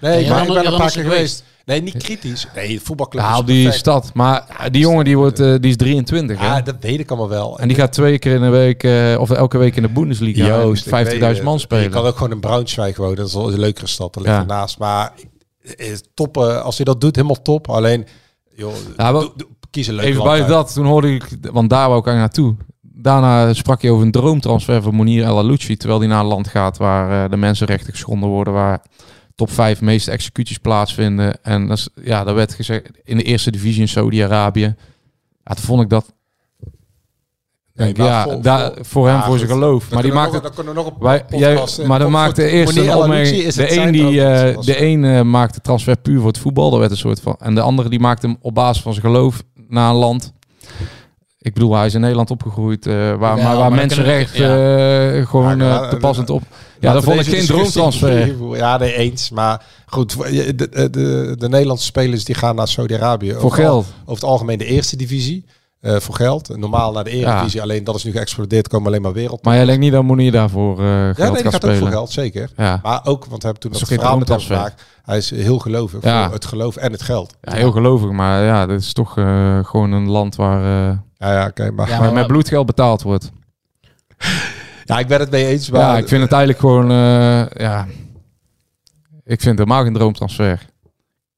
Nee,
Ja,
maar ik ben
er
een paar
nog
keer
geweest.
geweest. Nee, niet kritisch. Nee, voetbalclub
Ja, op die stad. Maar die jongen die, wordt, eh, die is 23, hè?
Ja, dat weet ik allemaal wel.
En die gaat twee keer in de week, eh, of elke week in de Bundesliga,
Joost, ik weet
50.000
het.
man spelen.
Je kan ook gewoon in Braunschweig wonen. Dat is wel een leukere stad. Dat ligt
Ja.
ernaast. Maar eh, top, eh, als je dat doet, helemaal top. Alleen, joh,
Ja, maar-
kies een leuke
Even
uit.
dat, toen hoorde ik, want daar wou ik eigenlijk naartoe. Daarna sprak je over een droomtransfer van Monir El Alouchi, terwijl die naar een land gaat waar eh, de mensenrechten geschonden worden, waar top 5 meeste executies plaatsvinden. En dat is, ja, dat werd gezegd in de eerste divisie in Saudi-Arabië. Ja, toen vond ik dat.
Nee,
ja,
voor-
daar,
voor-
hem,
Ja,
voor zijn geloof.
Dan
Maar die maakte
nog- dan kunnen we nog een
Wij, jij,
podcast, eh,
maar dan een De
het
een, die, eh, de een eh, maakte transfer puur voor het voetbal. Daar werd een soort van. En de andere die maakte hem op basis van zijn geloof naar een land. Ik bedoel, hij is in Nederland opgegroeid, eh, waar,
Ja,
maar waar
dan
mensenrechten
kunnen
eh, gewoon
Ja,
eh,
ja,
toepassend op. Ja, dat vond ik geen droomtransfer.
Ja, nee, eens. Maar goed, de, de, de, de Nederlandse spelers die gaan naar Saudi-Arabië.
Voor
Over-
geld.
Over het algemeen de eerste divisie. Eh, voor geld. Normaal naar de eredivisie. Alleen dat is nu geëxplodeerd. Komen alleen maar wereld.
Maar jij denkt niet dat Monier daarvoor eh geld
ja, nee, die
gaat
gaat ook voor geld, zeker.
Ja.
Maar ook, want we hebben toen
Dat
dat verhaal met hem gemaakt. Hij is heel gelovig
Ja.
voor het geloof en het geld.
ja, heel gelovig, maar ja, dit is toch eh, gewoon een land waar, eh,
Ja, ja, oké. maar,
Ja,
waar
maar-
met bloedgeld betaald wordt.
ja, ik ben het mee eens. Maar,
ja, ik vind het eigenlijk gewoon, eh, ja, ik vind het helemaal geen droomtransfer.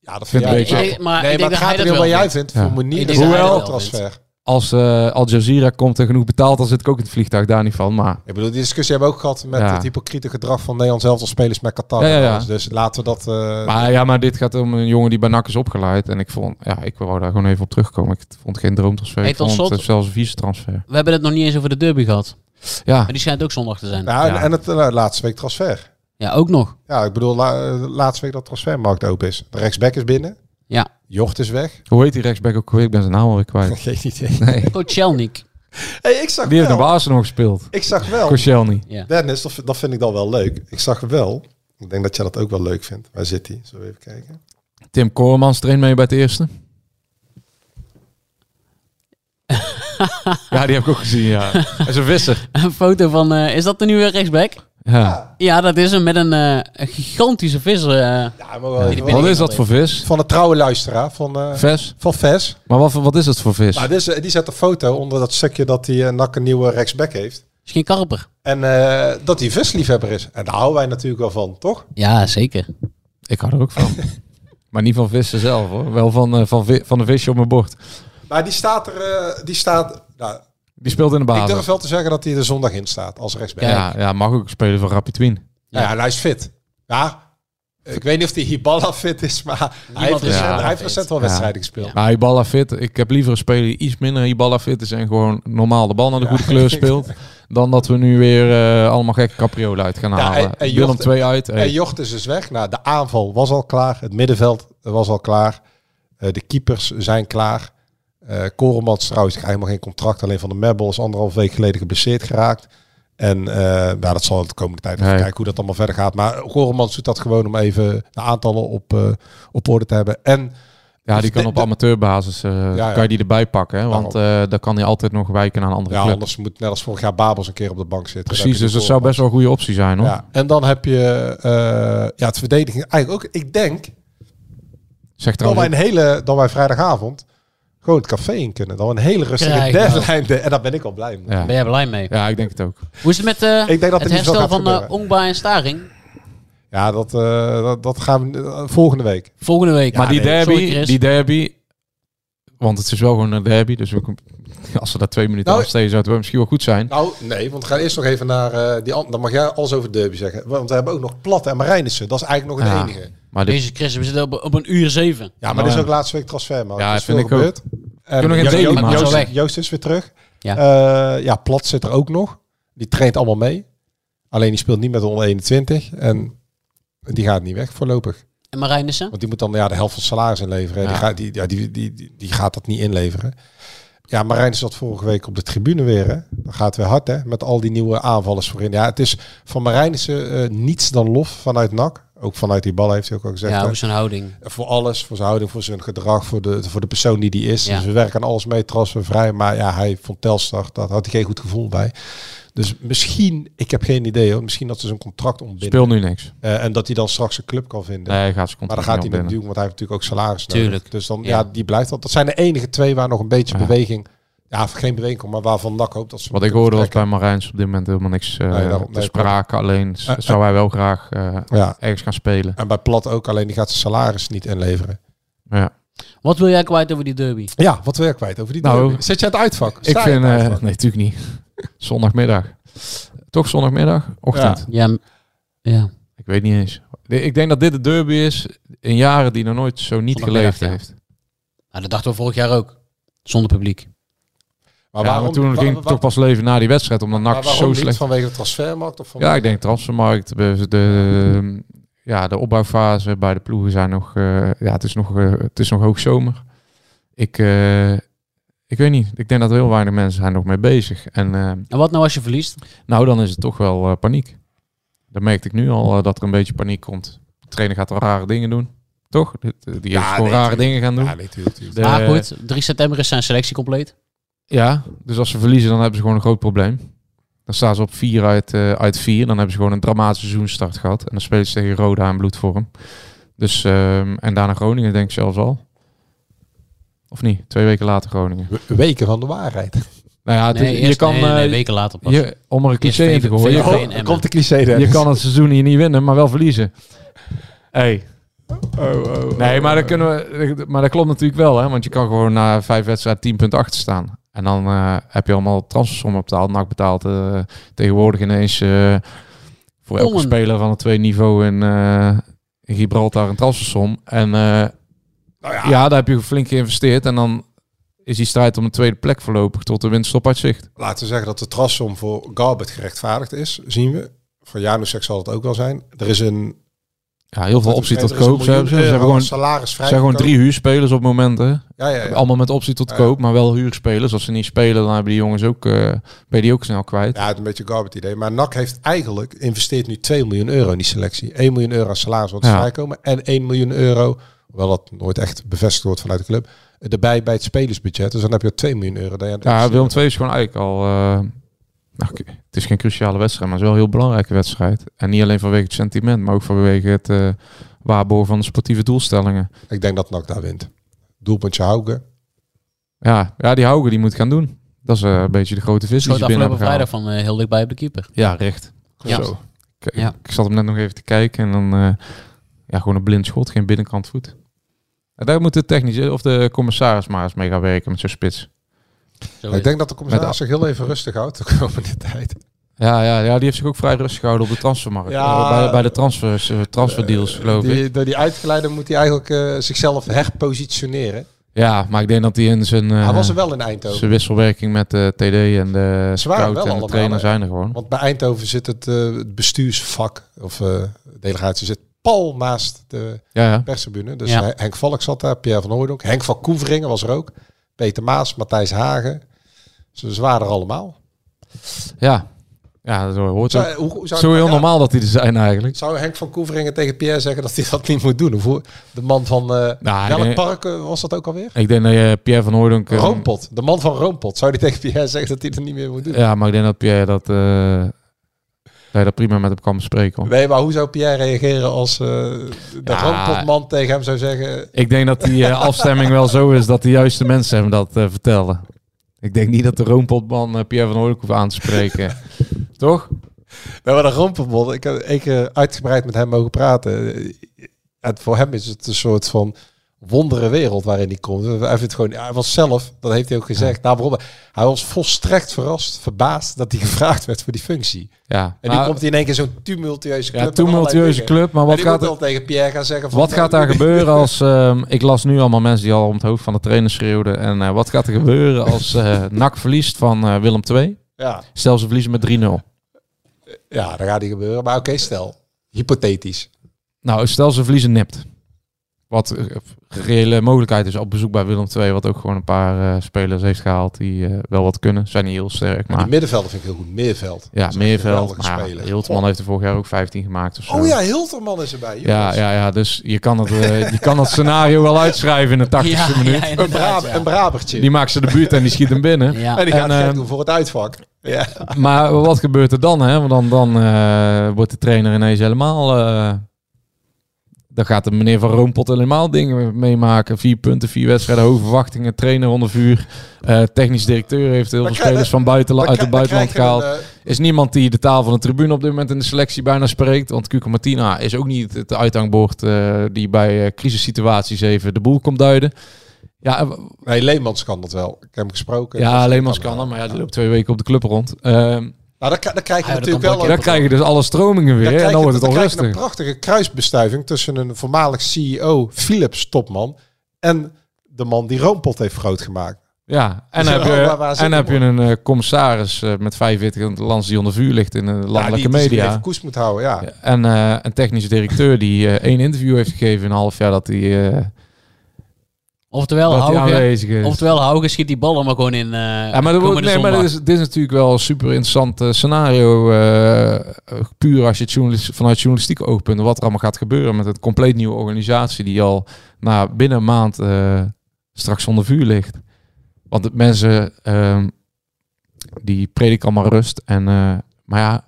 Ja, dat
vind
jij.
een
Ik maar
nee,
ik
maar
denk
het
dat
gaat
hij
er
dat
wel
wel
jij
vindt.
Ja.
Voor Monier
Ik
is
dat dat wel
transfer.
Als eh, Al Jazeera komt en genoeg betaalt, dan zit ik ook in het vliegtuig, daar niet van. Maar
Ik bedoel, die discussie hebben we ook gehad met
Ja.
het hypocriete gedrag van Nederland zelf als spelers met Qatar.
Ja, ja, ja.
Dus laten we dat... eh,
Maar ja, maar dit gaat om een jongen die bij NAC is opgeleid. En ik vond, ja, ik wou daar gewoon even op terugkomen. Ik vond geen droomtransfer.
Hey,
ik
tot
vond het
slot-
zelfs een vieze transfer.
We hebben het nog niet eens over de derby gehad.
Ja,
Maar die schijnt ook zondag te zijn. Ja,
ja, en-
ja.
En het eh, laatste week transfer.
ook nog.
Ja, ik bedoel, la, eh, laatste week dat transfermarkt open is. De rechtsback is binnen.
Ja.
Jocht is weg.
hoe heet die rechtsback ook alweer? Ik ben zijn naam alweer kwijt.
Geen idee.
Nee.
Koczelnik.
Hey, ik zag
Die heeft
wel.
een Arsenal gespeeld.
Ik zag wel.
Koscielny.
Ja.
Dennis, dat, dat vind ik dan wel leuk. Ik zag wel. Ik denk dat jij dat ook wel leuk vindt. Waar zit hij? Zullen we even kijken?
Tim Koormans traint mee bij het eerste. ja, die heb ik ook gezien, ja. Hij is een visser.
Een foto van... eh, is dat de nieuwe rechtsback?
Ja.
Ja, dat is hem met een, eh, een gigantische visser. eh.
Ja, maar wel
Wat is dat voor vis?
van een trouwe luisteraar van, eh
Ves?
van Ves.
Maar wat, wat is dat voor vis?
Nou, eh, die zet een foto onder dat stukje dat hij uh, Nak een nieuwe rechtsback heeft.
is geen karper.
En eh, dat hij visliefhebber is. En daar houden wij natuurlijk wel van, toch?
Ja, zeker.
Ik hou er ook van. maar niet van vissen zelf hoor. Wel van, van, van de visje op mijn bord.
Maar die staat er, die staat, nou,
Die speelt in de
ik
basis.
durf wel te zeggen dat hij er zondag in staat als rechtsback.
Ja.
Ja, ja, mag ook spelen voor Rapid Wien.
Ja, ja, en hij is fit. Ja, ik weet niet of die Hiballa fit is, maar hij heeft, recent,
ja
hij heeft
fit.
recent wel
Ja.
wedstrijden gespeeld.
Maar Ibala fit. Ik heb liever een speler die iets minder Ibala fit is en gewoon normaal de bal naar de goede kleur speelt. Dan dat we nu weer eh, allemaal gekke capriolen uit gaan
Ja,
halen.
en- en
Willem
Jocht-
2 uit. hey.
En Jocht is dus weg. Nou, de aanval was al klaar. Het middenveld was al klaar. Eh, de keepers zijn klaar. Eh Koremans trouwens, krijgt helemaal geen contract. Alleen van de Merbel is anderhalf week geleden geblesseerd geraakt. En eh nou, dat zal de komende tijd even
Nee.
kijken hoe dat allemaal verder gaat. Maar Koremans doet dat gewoon om even de aantallen op, eh, op orde te hebben. En
ja, die kan op amateurbasis
ja.
kan je die erbij pakken. Hè? Want eh dan kan hij altijd nog wijken naar een andere
ja,
club.
anders moet net als vorig jaar Babels een keer op de bank zitten. Dan
Precies, dus dat zou best wel een goede optie zijn hoor.
Ja, en dan heb je ja, het verdediging. Eigenlijk ook, ik denk
Zeg
dat wij een hele, dat wij vrijdagavond gewoon het café in kunnen. Dan een hele rustige deadline. En daar ben ik al blij mee.
ja.
Ben jij blij mee?
ja, ik denk het ook.
Hoe is het met eh,
Ik denk dat
het
er
herstel
gaat
van uh. Ongba en Staring?
Ja, dat, eh, dat, dat gaan we volgende week.
Volgende week.
maar die
nee,
derby,
sorry,
die derby, want het is wel gewoon een derby, dus we, als ze daar twee minuten
Nou,
aan steden zou het wel misschien wel goed zijn.
Nou, nee, want we gaan eerst nog even naar eh, die an- Dan mag jij alles over de derby zeggen. Want we hebben ook nog Platte en Marijnissen. Dat is eigenlijk nog een
Ja.
enige.
Maar dit,
Deze Chris, we zitten op, op een uur zeven.
Ja, maar
Nou,
dit is ook laatste week transfer. Maar
Ja,
er is
vind
veel
ik ook.
gebeurd. En
Kunnen we geen
Jo-
daily maken?
Joost, is weer terug.
Ja.
Eh, ja, Plat zit er ook nog. Die traint allemaal mee. Alleen die speelt niet met de onder 21. En die gaat niet weg voorlopig.
En Marijnissen?
Want die moet dan ja, de helft van het salaris inleveren.
Ja.
Die, gaat, die, ja, die, die, die, die gaat dat niet inleveren. Ja, Marijn zat vorige week op de tribune weer. Hè. Dan gaat het weer hard hè, met al die nieuwe aanvallers voorin. Ja, het is van Marijnissen eh, niets dan lof vanuit NAC. Ook vanuit die bal heeft hij ook al gezegd.
Ja, is zijn houding?
Voor alles, voor zijn houding, voor zijn gedrag, voor de, voor de persoon die die is.
Ja.
Dus we werken aan alles mee, transfervrij. Maar ja, hij vond Telstar, dat had hij geen goed gevoel bij. Dus misschien, ik heb geen idee hoor, misschien dat ze zijn contract ontbinden.
speel nu niks.
Eh, en dat hij dan straks een club kan vinden.
Nee, gaat ze
maar dan
contract
gaat hij
opbinden.
doen, want hij heeft natuurlijk ook salaris nodig.
Tuurlijk.
Dus dan, ja.
Ja.
die blijft dat. Dat zijn de enige twee waar nog een beetje
Ja.
beweging, ja, geen beweging komt, maar waarvan NAC hoopt dat ze
Wat ik hoorde was bij Marijns op dit moment helemaal niks eh
Nee, daarom-
te
nee,
sprake. Alleen
Eh,
zou hij wel graag eh,
Ja,
ergens gaan spelen.
en bij Plat ook, alleen die gaat zijn salaris niet inleveren.
Ja.
Wat wil jij kwijt over die derby?
Ja, wat wil je kwijt over die
Nou,
derby? Zit je aan het uitvak?
Ik
Sta
vind, eh,
uitvak?
nee, natuurlijk niet. Zondagmiddag. Toch zondagmiddag? Ochtend?
Ja, ja.
Ik weet niet eens. Ik denk dat dit de derby is in jaren die nog nooit zo niet geleefd
ja.
heeft.
Nou, dat dachten we vorig jaar ook. Zonder publiek.
Maar
ja, maar toen ging het toch pas leven na die wedstrijd, omdat NAC
waarom
zo
niet?
slecht...
Vanwege de transfermarkt? Of van
Ja, ik denk transfermarkt. De, de, ja, de opbouwfase bij de ploegen zijn nog... eh, ja, het is nog, eh, het is nog hoogzomer. Ik, eh, ik weet niet. Ik denk dat heel weinig mensen zijn nog mee bezig. En eh,
En wat nou als je verliest?
nou, dan is het toch wel eh, paniek. Dan merkte ik nu al dat er een beetje paniek komt. De trainer gaat rare dingen doen. Toch? Die die
Ja,
is gewoon
nee,
rare
tuurlijk.
dingen gaan doen.
Ja, nee, tuurlijk, tuurlijk.
De-
maar goed, 3 september is zijn selectie compleet.
Ja, dus als ze verliezen, dan hebben ze gewoon een groot probleem. Dan staan ze op 4 uit, eh, uit 4. Dan hebben ze gewoon een dramatische seizoenstart gehad. En dan spelen ze tegen Roda in bloedvorm. Dus, ehm, en daarna Groningen, denk ik zelfs al. Of niet? Twee weken later Groningen.
We- Weken van de waarheid.
Nou ja, het is-
Nee,
je kan...
nee, nee, nee,
eh,
weken later pas.
je, om er een cliché in te gooien.
Emmen.
komt de cliché
je kan het seizoen hier niet winnen, maar wel verliezen. Hey. Nee, maar dat, kunnen we, maar dat klopt natuurlijk wel, hè? want je kan gewoon na vijf wedstrijden 10 punten achter staan. En dan eh, heb je allemaal transfersommen betaald. NAC betaalt eh, tegenwoordig ineens eh, voor elke speler van het tweede niveau in, in Gibraltar een transfersom. En eh, ja. daar heb je flink geïnvesteerd. En dan is die strijd om een tweede plek voorlopig tot de winststop uit zicht.
Laten we zeggen dat de trassom voor Garbet gerechtvaardigd is, zien we. Voor Janusek zal het ook wel zijn. Er is een...
Ja, heel veel optie tot koop. Ze hebben, gewoon,
salaris
ze zijn gewoon drie huurspelers op momenten.
Ja, ja, ja.
Allemaal met optie tot koop, maar wel huurspelers. Als ze niet spelen, dan hebben die jongens ook, eh ben je die ook snel kwijt.
Ja, het is een beetje een idee. Maar NAC heeft eigenlijk investeert nu 2 miljoen euro in die selectie. 1 miljoen euro aan salaris wat vrijkomen. En 1 miljoen euro, hoewel dat nooit echt bevestigd wordt vanuit de club, erbij bij het spelersbudget. Dus dan heb je 2 miljoen euro.
Ja, Willem II is gewoon eigenlijk al... eh, nou, het is geen cruciale wedstrijd, maar het is wel een heel belangrijke wedstrijd. En niet alleen vanwege het sentiment, maar ook vanwege het eh waarborgen van de sportieve doelstellingen.
Ik denk dat NAC daar wint. Doelpuntje Hauge.
Ja, ja die Haugen die moet gaan doen. Dat is eh, een beetje de grote vis die ze binnen hebben
vrijdag van eh, heel dichtbij op de keeper.
Ja, recht.
Ja.
Zo. Ik,
Ja.
ik zat hem net nog even te kijken en dan... eh, ja, gewoon een blind schot, geen binnenkant voet. En daar moet de technische of de commissaris maar eens mee gaan werken met zo'n spits.
Zo
ik denk dat de commissaris
Met-
zich heel even rustig houdt de komende tijd.
Ja, ja, ja, die heeft zich ook vrij rustig gehouden op de transfermarkt.
Ja.
Eh, bij, bij de transfers, eh, transferdeals, geloof ik.
Die, door die uitgeleide moet hij eigenlijk eh, zichzelf herpositioneren.
Ja, maar ik denk dat hij in zijn, eh,
hij was er wel in Eindhoven.
zijn wisselwerking met de TD en de scout en de trainer zijn er gewoon.
Want bij Eindhoven zit het, eh, het bestuursvak, of eh, delegatie zit pal naast de
Ja, ja.
perstribune. Dus
Ja.
Henk Valk zat daar, Pierre van Hooydonk. Henk van Koeveringen was er ook. Peter Maas, Matthijs Hagen. Ze, waren er allemaal.
Ja, ja dat hoort
Zou,
ook.
hoe, zou
Zo
het-
heel
ja,
normaal dat die er zijn eigenlijk.
Zou Henk van Koeveringen tegen Pierre zeggen dat hij dat niet moet doen? Of de man van... eh
Nou,
welk
nee.
park eh, was dat ook alweer?
Ik denk dat je Pierre van Hooydonk... eh,
Roompot. De man van Roompot. Zou die tegen Pierre zeggen dat hij dat niet meer moet doen?
Ja, maar ik denk dat Pierre dat... dat je dat prima met hem kan bespreken. hoor.
Nee, maar hoe zou Pierre reageren als eh, de
Ja.
Tegen hem zou zeggen...
Ik denk dat die eh, afstemming wel zo is dat de juiste mensen hem dat eh, vertellen. Ik denk niet dat de roompotman Pierre van Hooydonk hoeft aan te spreken. Toch?
Nou, maar de Roompotman, ik heb één keer uitgebreid met hem mogen praten. En voor hem is het een soort van wondere wereld waarin hij komt. Hij, vindt gewoon, hij was zelf, dat heeft hij ook gezegd. Nou, waarom? Hij was volstrekt verrast, verbaasd dat hij gevraagd werd voor die functie.
Ja.
En nu komt hij in één keer zo'n tumultueuze club.
ja, tumultueuze club. Maar wat gaat er...
tegen Pierre gaan zeggen van...
Wat gaat daar gebeuren als... ehm, ik las nu allemaal mensen die al om het hoofd van de trainer schreeuwden. En eh, wat gaat er gebeuren als eh NAC verliest van eh, Willem II?
Ja,
Stel ze verliezen met 3-0.
ja, dat gaat niet gebeuren. Maar oké, stel. Hypothetisch.
Nou, stel ze verliezen nipt. Wat eh, reële mogelijkheid is op bezoek bij Willem II. Wat ook gewoon een paar eh, spelers heeft gehaald die eh, wel wat kunnen. Zijn niet heel sterk,
Maar middenvelder vind ik heel goed. Meerveld.
Ja,
Dat een
Meerveld. Maar ja. Hilterman heeft er vorig jaar ook 15 gemaakt of zo.
Oh ja, Hilterman is erbij.
Ja,
jongens.
ja, ja, dus je kan, het, je kan het scenario wel uitschrijven in de 80ste
Ja,
minuut.
ja,
Een, een Brabertje.
Die maakt ze de buurt en die schiet hem binnen.
Ja.
en die gaat
En, eh,
doen voor het uitvak. Ja.
Maar wat gebeurt er dan? Hè? Want dan, dan eh, wordt de trainer ineens helemaal... eh, dan gaat de meneer van Roompot helemaal dingen meemaken. Vier punten, vier wedstrijden, hoge verwachtingen, trainer onder vuur. Eh, technisch directeur heeft heel veel spelers van buitenla-
Dan
uit het buitenland gehaald.
een,
is niemand die de taal van de tribune op dit moment in de selectie bijna spreekt. Want Cuco Martina is ook niet het uithangbord eh, die bij eh, crisissituaties even de boel komt duiden. Ja, eh,
eh, nee, Leemans kan dat wel. Ik heb hem gesproken.
ja
Dat
Leemans kan dat, maar ja, die loopt twee weken op de club rond.
Nou, dan, dan krijg je
Ah, ja, dat
natuurlijk wel...
dan krijg je dus alle stromingen weer
dan
en dan wordt het
dan
al
krijg je een prachtige kruisbestuiving tussen een voormalig CEO, Philips topman, en de man die Roompot heeft groot gemaakt.
Ja, en
Dus,
heb
eh,
je,
waar- waar zit
en heb je een eh, commissaris eh, met 45 lands die onder vuur ligt in de
Ja,
landelijke
die, die zich
media.
even koest moet houden, ja.
Ja, En eh, een technische directeur die eh, één interview heeft gegeven in een half jaar dat hij...
Oftewel, Hauge, oftewel Hauge schiet die bal er maar gewoon in. eh
Ja, maar, wordt, nee, maar dit, is, dit is natuurlijk wel een super interessant eh, scenario. eh, puur als je het journalis- vanuit journalistieke oogpunt, wat er allemaal gaat gebeuren met een compleet nieuwe organisatie die al na binnen een maand straks zonder vuur ligt. Want de mensen ehm, die prediken allemaal rust. En, maar ja,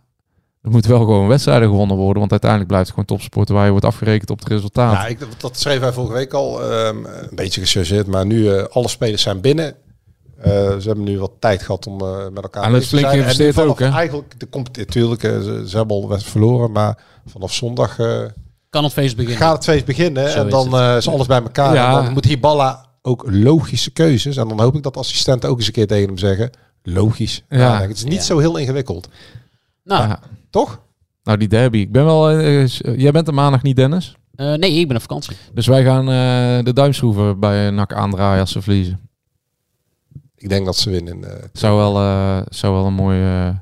er moeten wel gewoon wedstrijden gewonnen worden. Want uiteindelijk blijft het gewoon topsport waar je wordt afgerekend op het resultaat.
Ja, ik, dat schreef wij vorige week al. ehm, een beetje gechargeerd, maar nu eh, alle spelers zijn binnen. Eh, ze hebben nu wat tijd gehad om eh, met elkaar
En het
te zijn.
geïnvesteerd ook, hè?
Eigenlijk, de competitie, natuurlijk, ze, ze hebben al verloren, maar vanaf zondag eh,
Kan het feest beginnen.
gaat het feest beginnen.
Zo
en
is
dan eh, is alles bij elkaar.
Ja.
En dan moet Hiballa ook logische keuzes. En dan hoop ik dat assistenten ook eens een keer tegen hem zeggen. Logisch.
Ja.
Ja. het is niet
Ja.
zo heel ingewikkeld.
Nou,
Ja.
Toch?
Nou, die derby. Ik ben wel. eh, eh, jij bent er maandag niet, Dennis.
eh, nee, ik ben op vakantie.
Dus wij gaan eh, de duimschroeven bij NAC aandraaien als ze verliezen.
Ik denk dat ze winnen. eh.
Zou wel, eh, zou wel een mooi,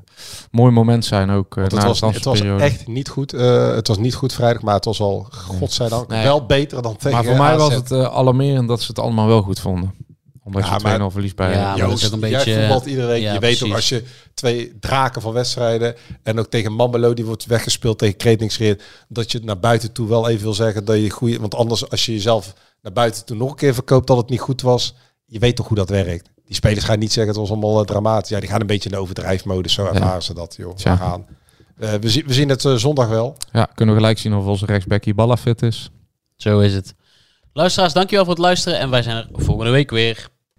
mooi moment zijn ook uh, na
het,
de
was, het was echt niet goed. eh, het was niet goed vrijdag, maar het was al, godzijdank,
Nee.
wel beter dan tegen
Maar voor mij
AZ.
was het alarmerend dat ze het allemaal wel goed vonden. Omdat
Ja,
je 2-0
maar-
verliest bij...
Ja, maar dat is ook een
jij voetbalt iedere week.
ja,
je weet
precies.
ook als je twee draken van wedstrijden en ook tegen Mambelo die wordt weggespeeld tegen Kretingsreed, dat je het naar buiten toe wel even wil zeggen dat je goede. Want anders als je jezelf naar buiten toe nog een keer verkoopt dat het niet goed was, je weet toch hoe dat werkt. Die spelers gaan niet zeggen het was allemaal eh, dramatisch. Ja, die gaan een beetje in de overdrijfmodus. Zo ervaren ze dat, joh. We gaan. Eh, we, zien, we zien het eh, zondag wel.
Ja, kunnen we gelijk zien of onze rechtsback Balla fit is.
Zo is het. Luisteraars, dankjewel voor het luisteren. En wij zijn er volgende week weer.